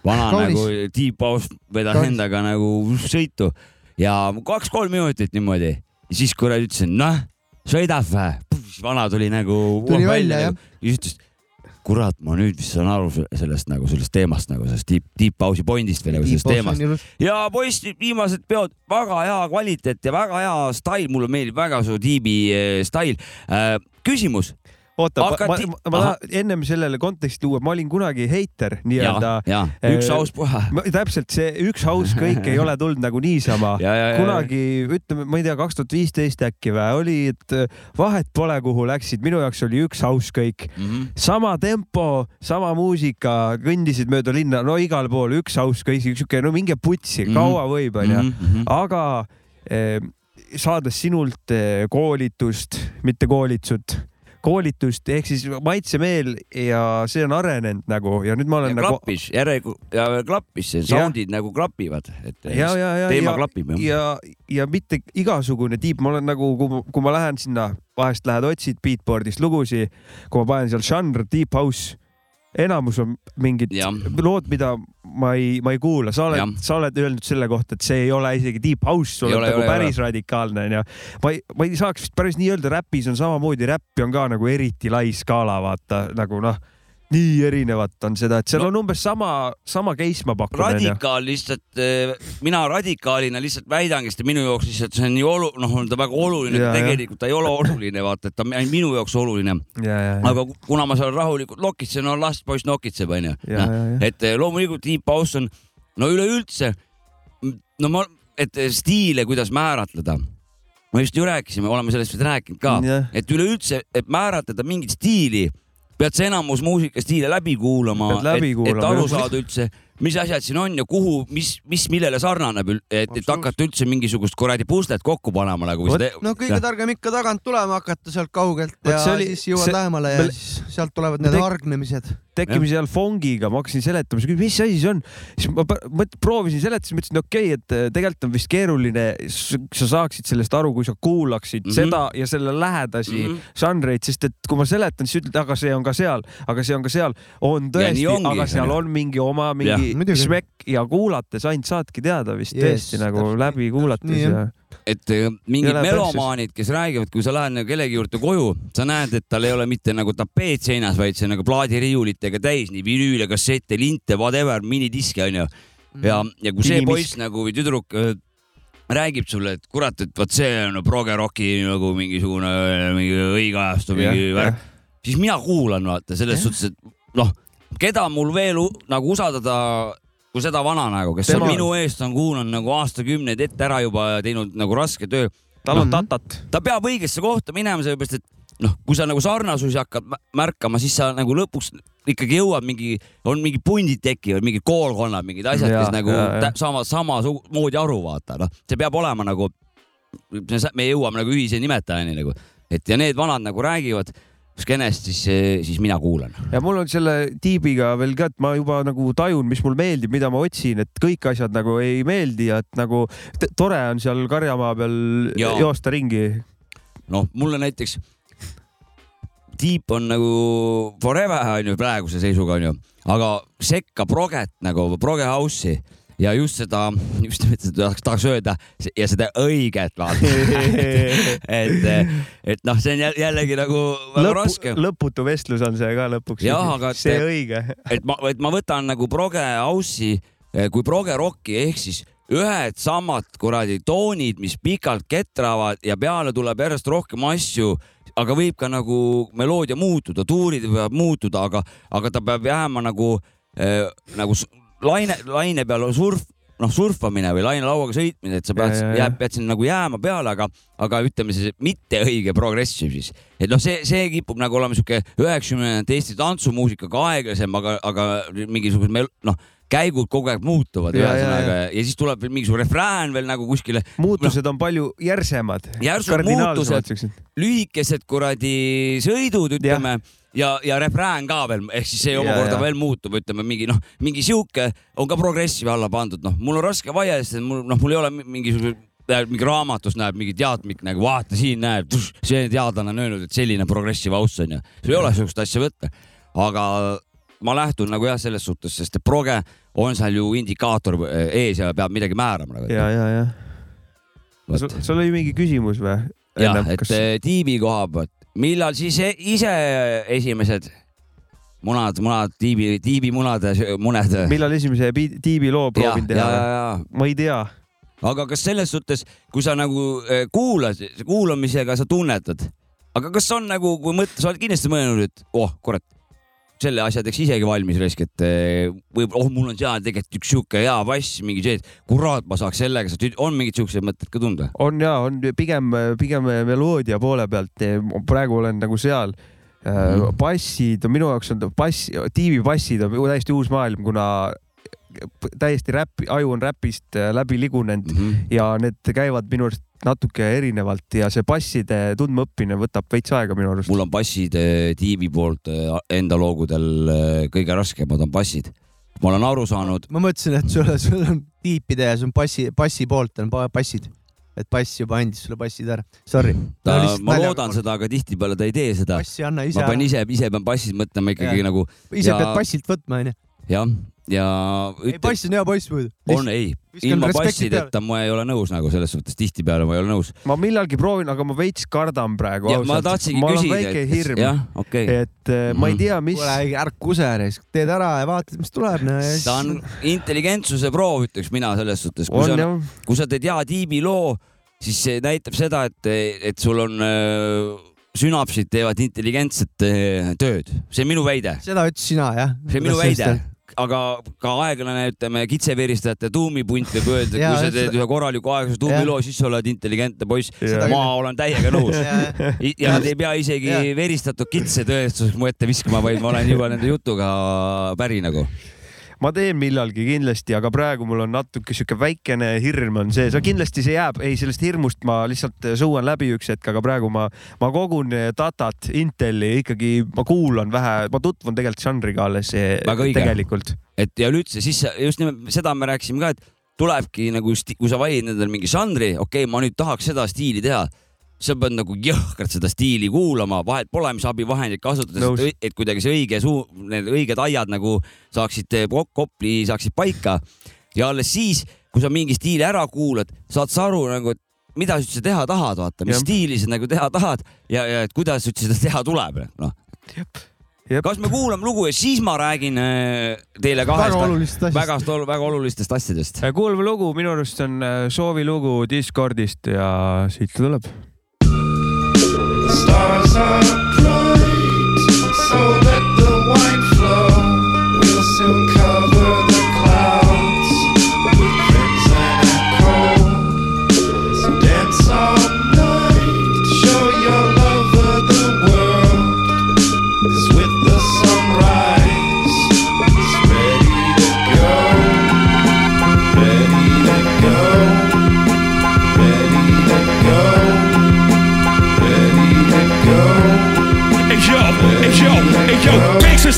vana Kaunis. nagu Deep House vedas Kaunis. endaga nagu sõitu ja kaks-kolm minutit niimoodi ja siis kuradi ütlesin, noh, sõidab vä? vana tuli nagu. Tuli välja, jah. ja siis ütles, kurat, ma nüüd vist saan aru sellest nagu sellest teemast nagu sellest Deep, Deep House'i point'ist või nagu sellest teemast. ja poiss, viimased peod, väga hea kvaliteet ja väga hea stail, mulle meeldib väga su tiibi eh, stail äh,. küsimus. oota, ma, Hakati- ma, ma tahan ennem sellele konteksti tuua, ma olin kunagi heiter nii-öelda,. ja üks äh, aus puha. täpselt see üks haus kõik ei ole tulnud nagu niisama. Kunagi ütleme, ma ei tea, kaks tuhat viisteist äkki või oli, et äh, vahet pole, kuhu läksid, minu jaoks oli üks haus kõik. Mhm. sama tempo, sama muusika, kõndisid mööda linna, no igal pool üks haus kõik, siuke, no minge putsi, Mhm. kaua võib, onju. -hmm. aga eh, saades sinult koolitust, mitte koolitsut, koolitust ehk siis maitsemeel ja see on arenenud nagu ja nüüd ma ja olen nagu klappis, järelikult ja klappis, sound'id nagu klapivad, et ja, ja, ja, teema ja, klapib ja, ja mitte igasugune tiip, ma olen nagu, kui ma lähen sinna, vahest lähed otsid Beatboardist lugusid, kui ma panen seal žanr deep house, enamus on mingid Jah. lood, mida ma ei, ma ei kuula, sa oled, sa oled öelnud selle kohta, et see ei ole isegi deep house, sa oled ole, nagu ole, päris radikaalne onju. ma ei, ma ei saaks vist päris nii öelda, räpis on samamoodi, räppi on ka nagu eriti lai skaala, vaata nagu noh, nii erinevat on seda, et seal No- on umbes sama, sama case ma pakun radikaal lihtsalt, mina radikaalina lihtsalt väidangi, sest minu jaoks lihtsalt see on nii olu-, noh, on ta väga oluline, aga tegelikult ta ei ole oluline, vaata, et ta on ainult minu jaoks oluline. ja, ja, aga ku- kuna ma seal rahulikult nokitsen, no las poiss nokitseb, onju. ja. et eh, loomulikult Deep House on, no üleüldse, no ma, et eh, stiile, kuidas määratleda. me just ju rääkisime, oleme sellest vist rääkinud ka, et üleüldse, et määratleda mingit stiili, pead sa enamus muusikastiile läbi kuulama, et, et aru saada üldse, mis asjad siin on ja kuhu, mis, mis millele sarnaneb, et, et hakata üldse mingisugust kuradi puslet kokku panema nagu. Vot, no kõige targem ikka tagant tulema hakata sealt kaugelt Vot ja oli- siis jõuad see- lähemale ja me- siis sealt tulevad need Tek- hargnemised. tekkime seal fongiga, ma hakkasin seletama, mis asi see on, siis ma mõt- proovisin seletada, siis mõtlesin, okei okay,, et äh, tegelikult on vist keeruline, sa saaksid sellest aru, kui sa kuulaksid mm. -hmm. seda ja selle lähedasi mm. -hmm. žanreid, sest et kui ma seletan, siis ütled, aga see on ka seal, aga see on ka seal, on tõesti, aga seal on mingi oma mingi smekk ja kuulates ainult saadki teada vist Yes, tõesti nagu täpselt. läbi kuulates ja et eh, mingid melomaanid, kes räägivad, kui sa lähed nagu kellegi juurde koju, sa näed, et tal ei ole mitte nagu tapeet seinas, vaid see on nagu plaadiriiulitega täis, nii vinüüle, kassette, linte, whatever, minidiske onju. ja, ja kui see poiss nagu või tüdruk öö, räägib sulle, et kurat, et vot see on progeroki nagu mingisugune mingi õige ajastu, mingi värk, siis mina kuulan vaata selles suhtes, et noh, keda mul veel nagu usaldada kui seda vana nagu, kes Tema- on minu eest on kuulanud nagu aastakümneid ette ära juba ja teinud nagu raske töö. tal on Mhm. tatat. ta peab õigesse kohta minema, sellepärast et noh, kui sa nagu sarnasusi hakkad mä- märkama, siis sa nagu lõpuks ikkagi jõuad mingi, on mingid pundid tekivad, mingid koolkonnad, mingid asjad, Ja, kes nagu ja, ja. saavad samamoodi aru, vaata noh, see peab olema nagu, me jõuame nagu ühise nimetajani nagu, et ja need vanad nagu räägivad skeenest, siis, siis mina kuulan. ja mul on selle tiibiga veel ka, et ma juba nagu tajun, mis mul meeldib, mida ma otsin, et kõik asjad nagu ei meeldi ja et nagu tore on seal karjamaa peal Jaa. joosta ringi. noh, mulle näiteks Deep on nagu forever onju praeguse seisuga onju, aga sekka proget nagu proge house'i ja just seda, just nimelt seda tahaks, öelda ja seda õiget vaata et, et noh, see on jällegi nagu väga Lõpu, raske. lõputu vestlus on see ka lõpuks. see et, õige. et ma, et ma võtan nagu proge house'i kui proge rocki ehk siis ühed samad kuradi toonid, mis pikalt ketravad ja peale tuleb järjest rohkem asju, aga võib ka nagu meloodia muutuda, tuurid võivad muutuda, aga, aga ta peab jääma nagu äh,, nagu laine, laine peal surf, noh, surfamine või lainelauaga sõitmine, et sa pead, jääb, pead sinna nagu jääma peale, aga, aga ütleme siis mitte õige progressive siis. et noh, see, see kipub nagu olema sihuke üheksakümnendate Eesti tantsumuusikaga aeglasem, aga, aga mingisugune noh käigud kogu aeg muutuvad ühesõnaga ja, ja siis tuleb veel mingisugune refrään veel nagu kuskile. muutused no, on palju järsemad. järsud muutused, lühikesed kuradi sõidud, ütleme ja ja, ja refrään ka veel, ehk siis see omakorda veel muutub, ütleme mingi noh, mingi sihuke on ka progressiivi alla pandud, noh, mul on raske vaielda, sest mul noh, mul ei ole mingisugune mingi raamatus näeb mingi teadmik nagu vaata siin näeb, see teadlane on öelnud, et selline progressive house on ju, sul ei ole sihukest asja võtta, aga ma lähtun nagu jah, selles suhtes, sest et proge on seal ju indikaator eh, ees ja peab midagi määrama nagu. ja, ja, ja. sul oli mingi küsimus või? jah, et kas... Eh, tiibi koha pealt, millal siis e-, ise esimesed munad, munad, tiibi, tiibimunad, muned. millal esimese tiibi loo proovin teha? ma ei tea. aga kas selles suhtes, kui sa nagu eh, kuulad, kuulamisega sa tunnetad, aga kas on nagu, kui mõtle, sa oled kindlasti mõelnud, et oh kurat selle asja teeks isegi valmis raisk, et eh, võib, oh, mul on seal tegelikult üks sihuke hea bass, mingi see, et kurat, ma saaks sellega, on mingeid siukseid mõtteid ka tunda? on ja, on pigem, pigem meloodia poole pealt. praegu olen nagu seal mm.. bassid, minu jaoks on bass, tiivibassid on täiesti uus maailm, kuna täiesti räpp, aju on räpist äh, läbi ligunenud mm -hmm. ja need käivad minu arust natuke erinevalt ja see basside tundmaõppimine võtab veits aega minu arust. mul on basside tiimi poolt äh, enda loogudel äh, kõige raskemad on bassid. ma olen aru saanud. ma mõtlesin, et sul, sul on tiipide ja sul on bassi, bassi poolt on bassid et bass juba andis sulle bassid ära. Sorry. ta, ma loodan seda, aga tihtipeale ta ei tee seda. ma pean ise, ise pean bassid mõtlema ikkagi ja. nagu. ise ja... pead bassilt võtma, onju. jah, ja ütle.... ei, pass on hea pass muidu. on, ei, ilma passideta ma ei ole nõus nagu selles suhtes, tihtipeale ma ei ole nõus. ma millalgi proovin, aga ma veits kardan praegu. ma tahtsingi küsida. väike hirm, okay. et äh, ma ei tea, mis. kuule, ära kusere, teed ära ja vaatad, mis tuleb ta on intelligentsuse proov, ütleks mina selles suhtes. kui sa, kui sa teed hea tiibiloo, siis see näitab seda, et, et sul on äh, sünapsid teevad intelligentset äh, tööd, see on minu väide. seda ütlesid sina, jah? see on minu väide aga ka aeglane, ütleme, kitseveristajate tuumipunt võib öelda, kui sa teed ühe korraliku aeglase tuumiloo, siis sa oled intelligentne poiss. ma olen täiega nõus. ja nad ei pea isegi veristatud kitse tõestuseks mu ette viskama, vaid ma olen juba nende jutuga päri nagu ma teen millalgi kindlasti, aga praegu mul on natuke sihuke väikene hirm on sees, aga kindlasti see jääb, ei sellest hirmust ma lihtsalt sõuan läbi üks hetk, aga praegu ma, ma kogun datat, Inteli ikkagi, ma kuulan vähe, ma tutvun tegelikult žanriga alles tegelikult. et ja üleüldse siis just nimelt seda me rääkisime ka, et tulebki nagu, kui sa valid endale mingi žanri, okei okay,, ma nüüd tahaks seda stiili teha sa pead nagu jõhkralt seda stiili kuulama, vahet pole, mis abivahendeid kasutades no., et, et kuidagi see õige suu, need õiged aiad nagu saaksid kopli, saaksid paika. ja alles siis, kui sa mingi stiili ära kuulad, saad sa aru nagu, et mida sa üldse teha tahad, vaata, mis ja. stiili sa nagu teha tahad ja, ja et kuidas üldse seda teha tuleb, noh. kas me kuulame lugu ja siis ma räägin äh, teile kahest väga olulistest asjadest, väga, väga olulistest asjadest. kuulame lugu, minu arust on äh, soovilugu Discordist ja siit ta tuleb stars are bright, so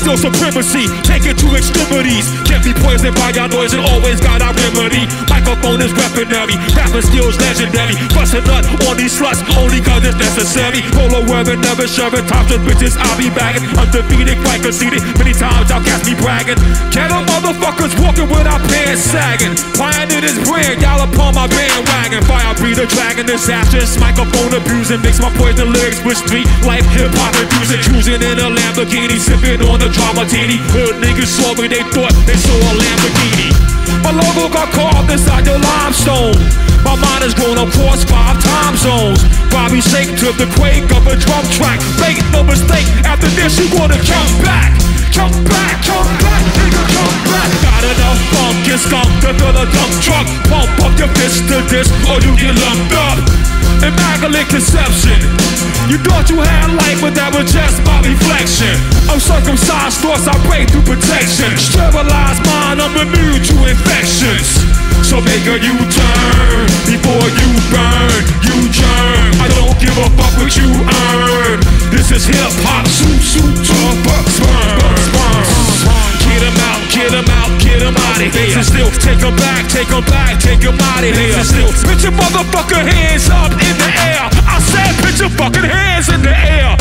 still supremacy. Take it to extremities. Can't be poisoned by your noise and always got our remedy. Microphone is weaponry. Rapping skills legendary. Bust a nut on these sluts only cause it's necessary. Polo wearing, never shoving. Tops with bitches, I'll be bagging. Undefeated, quite conceited. Many times I'll catch me bragging. Ghetto motherfuckers walking with our pants sagging. Pioneer this brand, y'all upon my bandwagon. Fire be the dragon, disastrous. Microphone abusing. Mix my poison lyrics with street life, hip hop abusing. Cruising in a Lamborghini, sipping on the drama teeny. Hood niggas me, they thought they saw a Lamborghini. My logo got carved inside your limestone. My mind has grown across five time zones. Bobby shake to the quake of a drum track. Make no mistake, after this you wanna come back. Come back, come back, nigga, come back. Got enough funk and skunk to fill a dump truck. Pump up your fist to this, or you get lumped up. Immaculate conception. You thought you had life, but that was just my reflection. Uncircumcised thoughts, I break through protection. Sterilized mind, I'm immune to infections. So make a U-turn before you burn, you turn. I don't give a fuck what you earn. This is hip hop, shoot, shoot, talk, sperm, sperm. Get 'em out, get 'em out, get 'em out of here. Still, take 'em back, take 'em back, take 'em out of here. Still, put your motherfucker hands up in the air. I said, put your fucking hands in the air.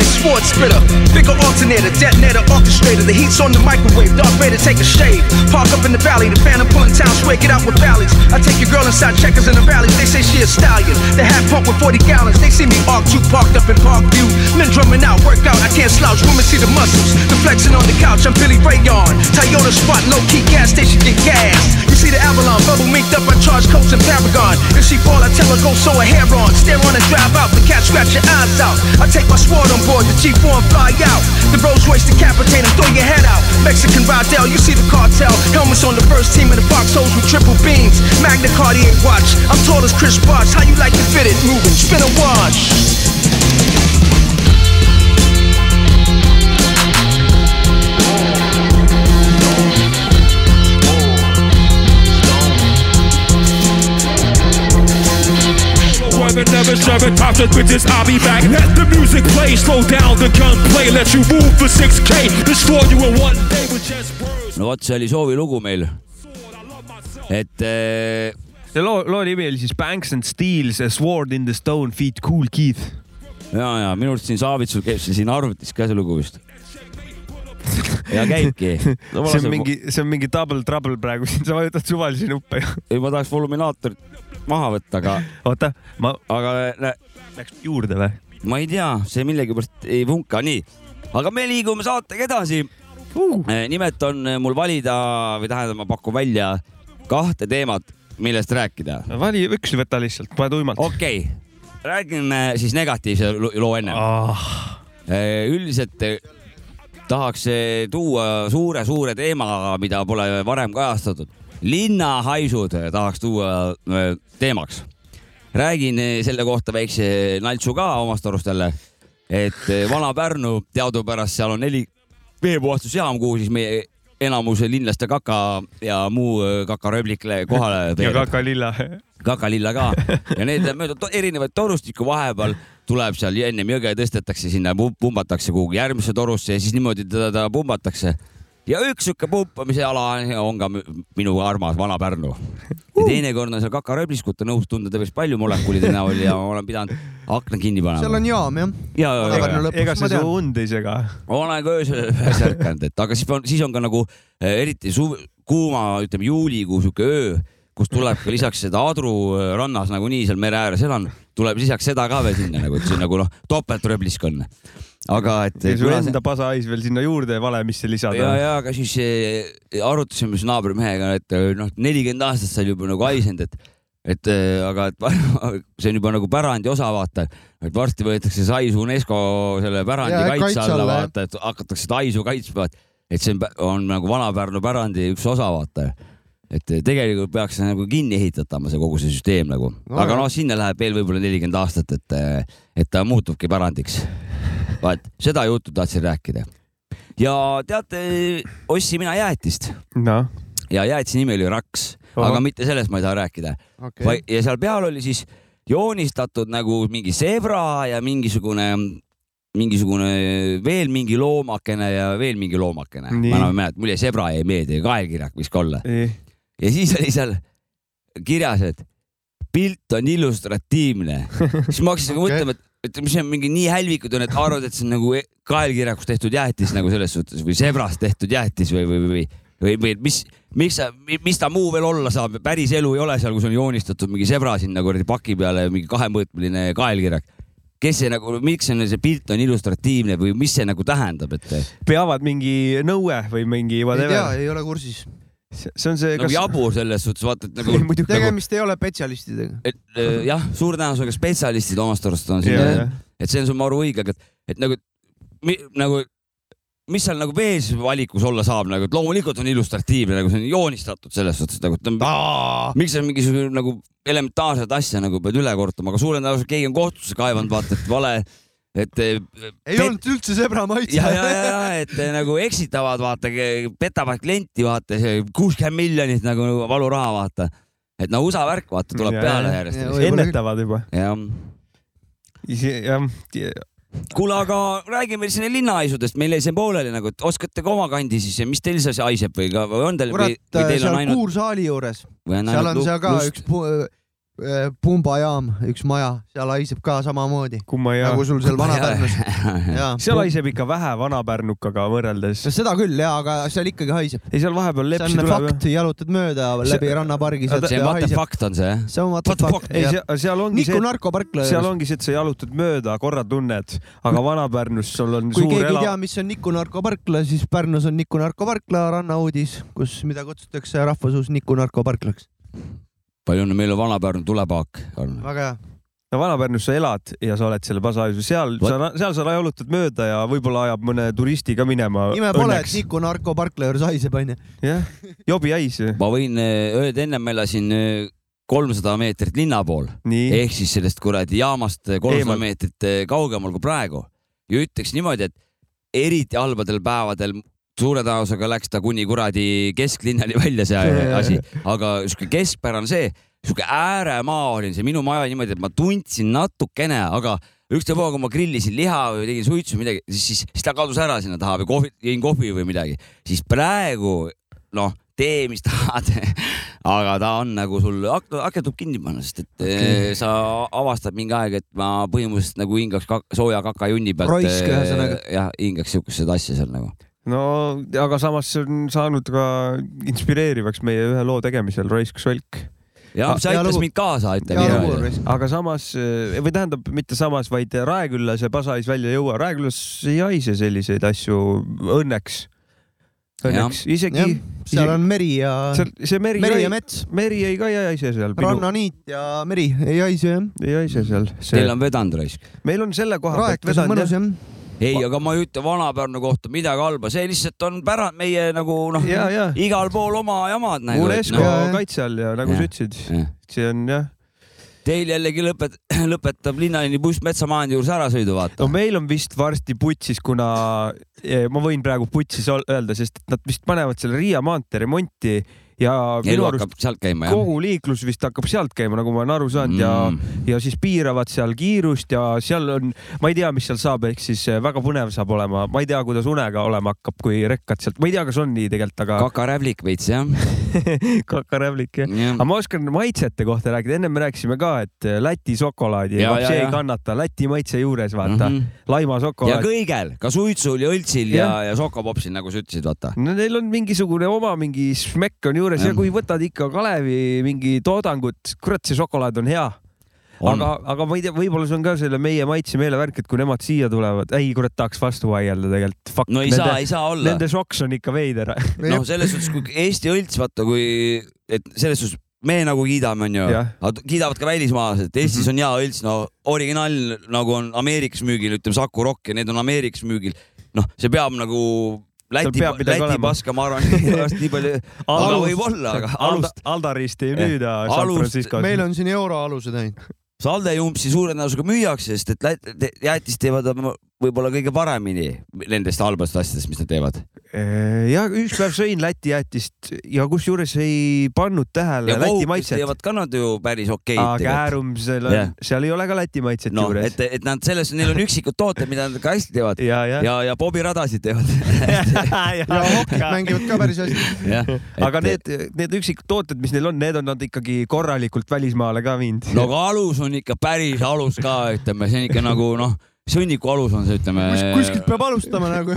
Samurai sports spitter, bigger alternator, detonator, orchestrator. The heat's on the microwave. Darth Vader take a shave. Park up in the valley. The phantom pulling town square. Get out with valleys. I take your girl inside checkers in the valleys. They say she a stallion. The hat pump with 40 gallons. They see me arc you parked up in Park View. Men drumming out, work out. I can't slouch. Women see the muscles. The flexing on the couch. I'm Billy Rayon. Toyota spot, low key gas station get gas. You see the Avalon bubble minked up. I charge coats and Paragon. If she fall, I tell her go sew her hair on. Stare on and drive out. The cat scratch your eyes out. I take my sword on board. The G4 and fly out. The Rolls Royce decapitate and throw your head out. Mexican Rydell, you see the cartel. Helmets on the first team in the foxholes with triple beams. Magna Cartier watch. I'm tall as Chris Bosh. How you like to fit it? Moving, spin a wash. Weather never shoving tops with bitches, I'll be back. Let the music play, slow down the gunplay, let you move for 6K, destroy you in one day with just words. no vot, see oli soovilugu meil. et äh, see loo, loo nimi oli siis Banks and Steels A Sword in the Stone feat Cool Keith. ja, ja minu arust siin Saavitsul käib see siin arvutis ka see lugu vist. ja käibki. no, see on mingi, see on mingi double trouble praegu siin, sa vajutad suvalisi nuppe ju. ei, ma tahaks voluminaatorit maha võtta, aga. oota, ma. aga nä- läks juurde või? ma ei tea, see millegipärast ei vunka, nii. aga me liigume saatega edasi uh.. nimelt on mul valida või tähendab, ma pakun välja kahte teemat, millest rääkida. vali üks, võta lihtsalt, pane tuimalt. okei okay., räägin äh, siis negatiivse lo- loo enne ah.. üldiselt äh, tahaks äh, tuua suure-suure teema, mida pole varem kajastatud. Linnahaisud äh, tahaks tuua äh, teemaks. räägin äh, selle kohta väikse naltsu ka omast arust jälle, et Vana-Pärnu teadupärast seal on neli veepuhastusjaam, kuhu siis meie enamus linlaste kaka ja muu kakarööblik kohale ja kakalilla. kakalilla ka ja need mööda to erinevaid torustiku vahepeal tuleb seal ennem jõge tõstetakse sinna, pumbatakse kuhugi järgmisse torusse ja siis niimoodi teda pumbatakse. Ja üks sihuke pumpamise ala on ka minu armas Vana-Pärnu. ja teinekord on seal kakarööbliskut on õhus tunda tervist palju molekulide näol ja ma olen pidanud akna kinni panema. seal on jaam jah. ja, ja, ja, ja ega see su und ei sega? olen ka öösel ühes ärkanud, et aga siis on, siis on ka nagu eh, eriti suv, kuuma, ütleme juulikuu sihuke öö, kus tuleb ka lisaks seda Adru eh, rannas nagunii seal mere ääres elan, tuleb lisaks seda ka veel sinna nagu, et see on nagu noh, topeltrööblisk on. aga et. ja su enda pasahais veel sinna juurde valemisse lisada. ja, ja aga siis eh, arutasime siis naabrimehega, et eh, noh, nelikümmend aastat sai juba nagu haisenud, et et aga et see on juba nagu pärandi osa, vaata, et varsti võetakse see hais UNESCO selle pärandi Jaa, kaitse kaitse alla, vaata, et hakatakse seda haisu kaitsma, et see on, on nagu Vana-Pärnu pärandi üks osa, vaata. Et eh, tegelikult peaks nagu kinni ehitatama, see kogu see süsteem nagu No no,, aga noh, sinna läheb veel võib-olla nelikümmend aastat, et, et ta muutubki pärandiks. vaat seda juttu tahtsin rääkida ja teate, ostsin mina jäätist. noh, ja jäätise nimi oli Raks, aga mitte sellest ma ei taha rääkida Okei. ja seal peal oli siis joonistatud nagu mingi zebra ja mingisugune mingisugune veel mingi loomakene ja veel mingi loomakene. Ma enam ei mäleta, mulle zebra ei meeldi, kaelkirjak võiks ka olla. Ja siis oli seal kirjas, et pilt on illustratiivne. siis ma hakkasin okay. mõtlema, et, et mis see on mingi nii hälvikud on, et arvavad, et see on nagu kaelkirjakust tehtud jäätis nagu selles suhtes või zebrast tehtud jäätis või, või, või, või, või mis, miks sa, mis ta muu veel olla saab, päris elu ei ole seal, kus on joonistatud mingi zebra sinna kuradi paki peale, mingi kahemõõtmeline kaelkirjak. kes see nagu, miks see on, see pilt on illustratiivne või mis see nagu tähendab, et peavad mingi nõue või mingi ei tea, whatever. ei ole kursis. See on see, nagu kas jabur selles suhtes, vaata, et nagu muidugi nagu, tegemist ei ole spetsialistidega. et äh, jah, suure tõenäosusega spetsialistid omast arust on siin jah. et see on sul maru õige, aga et, et nagu, nagu mis seal nagu veel siis valikus olla saab nagu, et loomulikult on illustratiivne, nagu see on joonistatud selles suhtes nagu, et on, miks sa mingisugune nagu elementaarset asja nagu pead üle kortama, aga suure tõenäosusega keegi on kohtusse kaevanud, vaata, et vale, et. ei olnud üldse zebra maitse. ja, ja, ja, ja et eh, nagu eksitavad, vaata, petavad klienti, vaata kuuskümmend miljonit nagu valuraha, vaata. et no USA värk, vaata, tuleb Ja, peale järjest. ennetavad juba. jah jah, kuule, aga räägime siin linnahaisudest, meil jäi see pooleli nagu, et oskate ka oma kandi siis, mis teil seal haiseb või ka, või on teil kurat, seal ainult, Kuursaali juures, seal on seal ka lust? üks pumbajaam, üks maja, seal haiseb ka samamoodi nagu sul seal Vana-Pärnus. jaa, seal haiseb ikka vähe Vana-Pärnukaga võrreldes. seda küll ja, aga seal ikkagi haiseb. ei, seal vahepeal see lepsi on tuleb fakt, jalutad mööda läbi rannapargi, see on what the haiseb. fuct on see, see on what the fuck. ei, seal, ongi Niku see, narkoparkla seal ongi see, et sa jalutad mööda, korra tunned, aga Vana-Pärnus sul on kui suur keegi ei ela tea, mis on Niku narkoparkla, siis Pärnus on Niku narkoparkla rannauudis, kus, mida kutsutakse rahvasuus Niku narkoparklaks. Palju on meil on Vana-Pärnu tulepaak on? väga hea. no Vana-Pärnus sa elad ja sa oled selle pasahaisu, seal Vot. sa, seal sa jalutad mööda ja võib-olla ajab mõne turisti ka minema. ime pole, et Niku narkoparkla juures haiseb, onju. jah, jobi hais. ma võin eh, öelda, ennem ma elasin eh, kolmsada meetrit linna pool ehk siis sellest kuradi jaamast kolmsada Eemal. meetrit kaugemal kui praegu ja ütleks niimoodi, et eriti halbadel päevadel suure tõenäosusega läks ta kuni kuradi kesklinnani välja see asi, aga sihuke keskpärane see, sihuke ääremaa oli see minu maja niimoodi, et ma tundsin natukene, aga ükstapuha, kui ma grillisin liha või tegin suitsu või midagi, siis, siis, siis ta kadus ära sinna taha või kohvi, jõin kohvi või midagi, siis praegu noh, tee mis tahad. aga ta on nagu sul, akna tuleb kinni panna, sest et okay. sa avastad mingi aeg, et ma põhimõtteliselt nagu hingaks kak sooja kakajunni pealt. Roisk, ühesõnaga. jah, hingaks siukest asja seal nagu. No aga samas see on saanud ka inspireerivaks meie ühe loo tegemisel, Raisk Solk. jah, see hea aitas mind kaasa, ütleme aga samas või tähendab mitte samas, vaid Raekülla see pasahais välja ei jõua, Raekülas ei haise selliseid asju õnneks. õnneks isegi seal on meri ja, seal see meri, meri ja mets, meri ei ka ei haise seal, rannaniit ja meri ei haise jah. ei haise seal. Teil on vedanud raisk? meil on selle koha pealt vedanud jah. ei, aga ma ei ütle Vana-Pärnu kohta midagi halba, see lihtsalt on pärand meie nagu noh, ja, ja igal pool oma jamad nagu. UNESCO jah. kaitse all ja nagu Jah. sa ütlesid, see on jah. Teil jällegi lõpet-, lõpetab linnaliini buss metsamaandi juures ärasõidu, vaata no. meil on vist varsti putsis, kuna eh, ma võin praegu putsis öelda, sest nad vist panevad selle Riia maantee remonti ja elu hakkab sealt käima, jah? kogu liiklus vist hakkab sealt käima, nagu ma olen aru saanud mm. Ja, ja siis piiravad seal kiirust ja seal on, ma ei tea, mis seal saab, ehk siis eh, väga põnev saab olema, ma ei tea, kuidas unega olema hakkab, kui rekkad sealt, ma ei tea, kas on nii tegelikult, aga kakaräblik veits, jah. kakarävlik jah. jah aga ma oskan maitsete kohta rääkida, ennem me rääkisime ka, et eh, Läti šokolaadi Ja, ja, ei ja. kannata, Läti maitse juures vaata mm. -hmm. laima ja kõigel, ka suitsul ja õltsil ja Jah., ja sokopopsil, nagu sa ütlesid, vaata. no neil on mingisugune oma mingi smekk on juures ja Jah. kui võtad ikka Kalevi mingi toodangut, kurat, see šokolaad on hea. Aga, aga ma ei tea, võib-olla see on ka selle meie maitse meelevärk, et kui nemad siia tulevad, ei kurat, tahaks vastu vaielda tegelikult. no ei saa, ei saa olla. Nende šoks on ikka veider. noh, selles suhtes, kui Eesti õlts, vaata, kui, et selles suhtes me nagu kiidame, onju aga kiidavad ka välismaalased, et Eestis on hea õlts, no originaal nagu on Ameerikas müügil, ütleme Saku Rock ja need on Ameerikas müügil. noh, see peab nagu Läti, Läti paska, ma arvan, nii palju, aga võib-olla, aga alust, Aldaristi ei Jah. müüda San Franciscos. meil on siin euroalused ainult. saldejumpsi suure tõenäosusega müüakse, sest et jäätist teevad oma võib-olla kõige paremini nendest halbadest asjadest, mis nad teevad. ja üks päev sõin Läti jäätist ja kusjuures ei pannud tähele Läti maitset. teevad ka nad ju päris okeid. Käärum, seal on yeah., seal ei ole ka Läti maitset no, juures. et, et nad selles, neil on üksikud tooted, mida nad ka hästi teevad ja, ja, ja, ja bobiradasid teevad ja hokit mängivad ka päris hästi. aga need, need üksikud tooted, mis neil on, need on nad ikkagi korralikult välismaale ka viinud. no aga alus on ikka päris alus ka, ütleme, see on ikka nagu noh sõnniku alus on see, ütleme Kus,. kuskilt peab alustama nagu.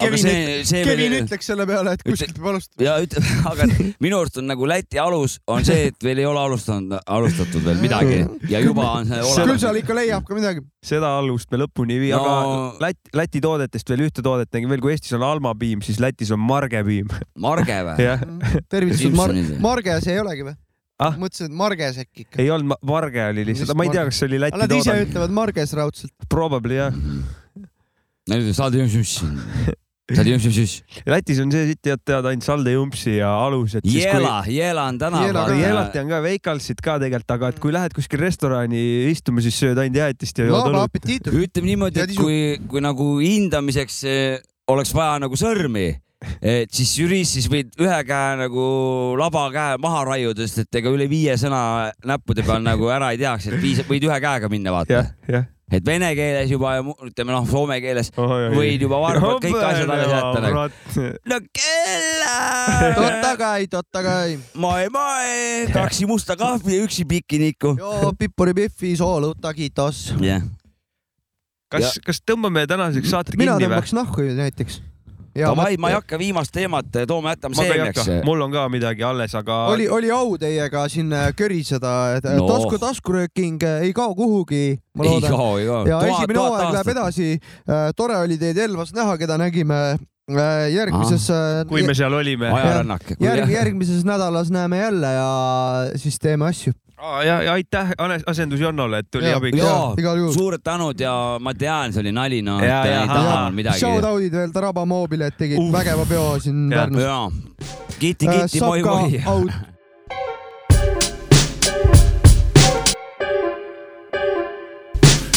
Kevin, see, see Kevin veel... ütleks selle peale, et kuskilt peab alustama. ja ütleme, aga minu arust on nagu Läti alus on see, et veel ei ole alustanud, alustatud veel midagi ja juba on see olemas. küll seal ikka leiab ka midagi. seda alust me lõpuni ei vii no..., aga Läti, Läti toodetest veel ühte toodet nägin veel, kui Eestis on Alma piim, siis Lätis on Marge piim. Marge või? tervitused Mar, Marge see ei olegi või? Ah? mõtlesin, et Marges äkki ikka. ei olnud, Marge oli lihtsalt, ma ei tea, kas see oli Läti toodang. Nad ise ütlevad Marges raudselt. Probably jah. Salde Jumsi. Salde Jumsi. Lätis on see siit tead teada ainult Salde Jumsi ja alus. Jela kui..., Jela on tänaval. Jelati on ka, Veikalsit ka tegelikult, aga et kui lähed kuskil restorani istuma, siis sööd ainult jäätist ja jood õlut. ütleme niimoodi, et kui, kui nagu hindamiseks eh, oleks vaja nagu sõrmi et siis žüriis võid ühe käe nagu laba käe maha raiuda, sest et ega üle viie sõna näppude peal nagu ära ei teaks, et piisab, võid ühe käega minna vaata. et vene keeles juba ja ütleme noh, soome keeles oh, võid juba varvad kõik asjad alles jätta nagu. no kella. totta kai, totta kai. moe, moe, kaksi musta kahvi ja üksi pikiniku. joo, pipuripihvi, soolu, takitos. jah yeah.. kas, kas tõmbame tänaseks saate kinni või? mina tõmbaks nahku näiteks Davai, ma ei hakka viimast teemat tooma, jätame seemneks. mul on ka midagi alles, aga. oli, oli au teiega siin äh, köriseda, et äh, no. tasku, taskurööking ei kao kuhugi. ei kao, ei kao. ja tuhat, esimene hooaeg läheb edasi. tore oli teid Elvas näha, keda nägime järgmises. kui me seal olime. ajarännak. järg, järgmises nädalas näeme jälle ja siis teeme asju ja, ja aitäh asendus Jonnole, et tuli abiks. suured tänud ja ma tean, see oli nali, no ja, ei taha midagi. Shoutout'id veel Taraba Mobile, et tegid uh. vägeva peo siin Pärnus. kiti, kiti, moi, moi.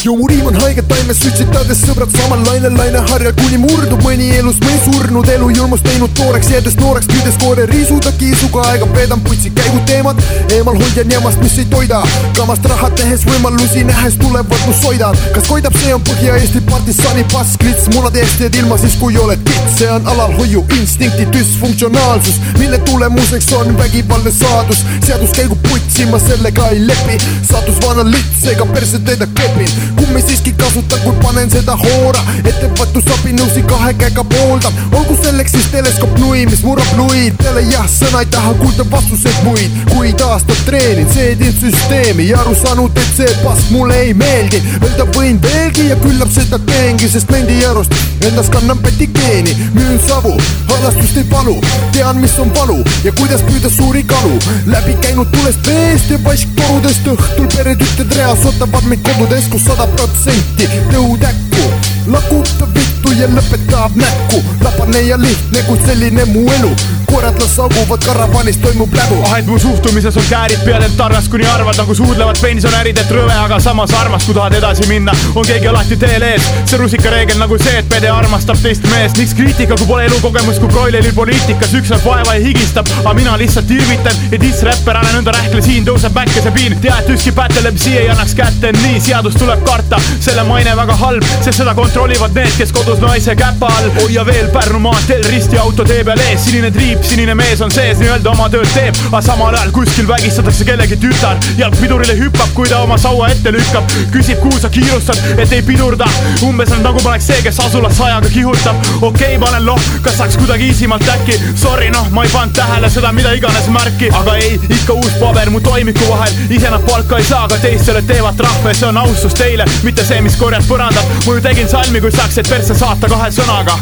Ju mu riim on haiget taimes süstitades sõbrad samal lainel laineharjal, kuni murdub mõni elus mõni surnud elu julmust teinud tooreks, jäädes nooreks, püüdes koore riisuda kiisuga aega veedan putsi käiguteemad, eemal hoian jamast, mis ei toida. kamast raha tehes võimalusi nähes tulevad mu soidad, kas koidab, see on Põhja-Eesti partisani pasklits, munad eest jääd ilma siis, kui oled kits, see on alalhoiu instinkti düsfunktsionaalsus, mille tulemuseks on vägivaldne saadus, seadus käigub putsi, ma sellega ei lepi, saatus vana lits, ega perse teda kepin kummi siiski kasutan, kui panen seda hoora ettevõtlusabinõusi kahe käega pooldan olgu selleks siis teleskoop nui, mis murrab luid. Peale jah-sõna ei taha kuulda vastuseid muid. Kuid aastad treenin, seedin süsteemi. Ja aru saanud, et see pask mulle ei meeldi. Öelda võin veelgi ja küllap seda teengi, sest mendi arust endas kannan petikeeni müün savu, halastust ei palu. Tean, mis on valu ja kuidas püüda suuri kalu. Läbi käinud tulest veest ja pasktorudest õhtul peretütred reas ootavad meid kodudes, kus sada sada protsenti. Tõud äkku lakub vittu ja lõpetab näkku. Lapane ja lihtne, kuid selline mu elu. Koerad las sauguvad, karavanis toimub läbu. Ah, et mu suhtumises on käärid peadelt tarras, kuni arvad nagu suudlevad pensionärid, et rõve, aga samas armas, kui tahad edasi minna, on keegi alati teel ees. see rusikareegel nagu see, et pede armastab teist meest, miks kriitika, kui pole elukogemust, kui broileri poliitikas üks näeb vaeva ja higistab, aga mina lihtsalt irvitan ja diss-räpper, ära nõnda rähkle, siin tõuseb päikesepiin, tea, et ükski pätelebsi ei annaks kätte, nii seadust tuleb karta, selle maine väga halb, sest seda kontrollivad need, kes kodus naise käpa all. hoia veel Pärnu maanteel risti auto tee peal ees, sinine triip, sinine mees on sees, nii-öelda oma tööd teeb, aga samal ajal kuskil vägistatakse kellegi tütar. jalg pidurile hüppab, kui ta oma saua ette lükkab, küsib, kuhu sa kiirustad, et ei pidurda. umbes nagu ma oleks see, kes asulas sajaga kihutab. okei okay,, ma olen loh, kas saaks kuidagi iisimalt äkki? Sorry, noh, ma ei pannud tähele seda, mida iganes märki, aga ei, ikka uus paber mu toimiku vahel. ise nad palka ei saa, aga teistele teevad trahve, see on austus teile, mitte see, mis korjad põrandat. ma ju tegin palmi, kui saaksid perse saata kahe sõnaga.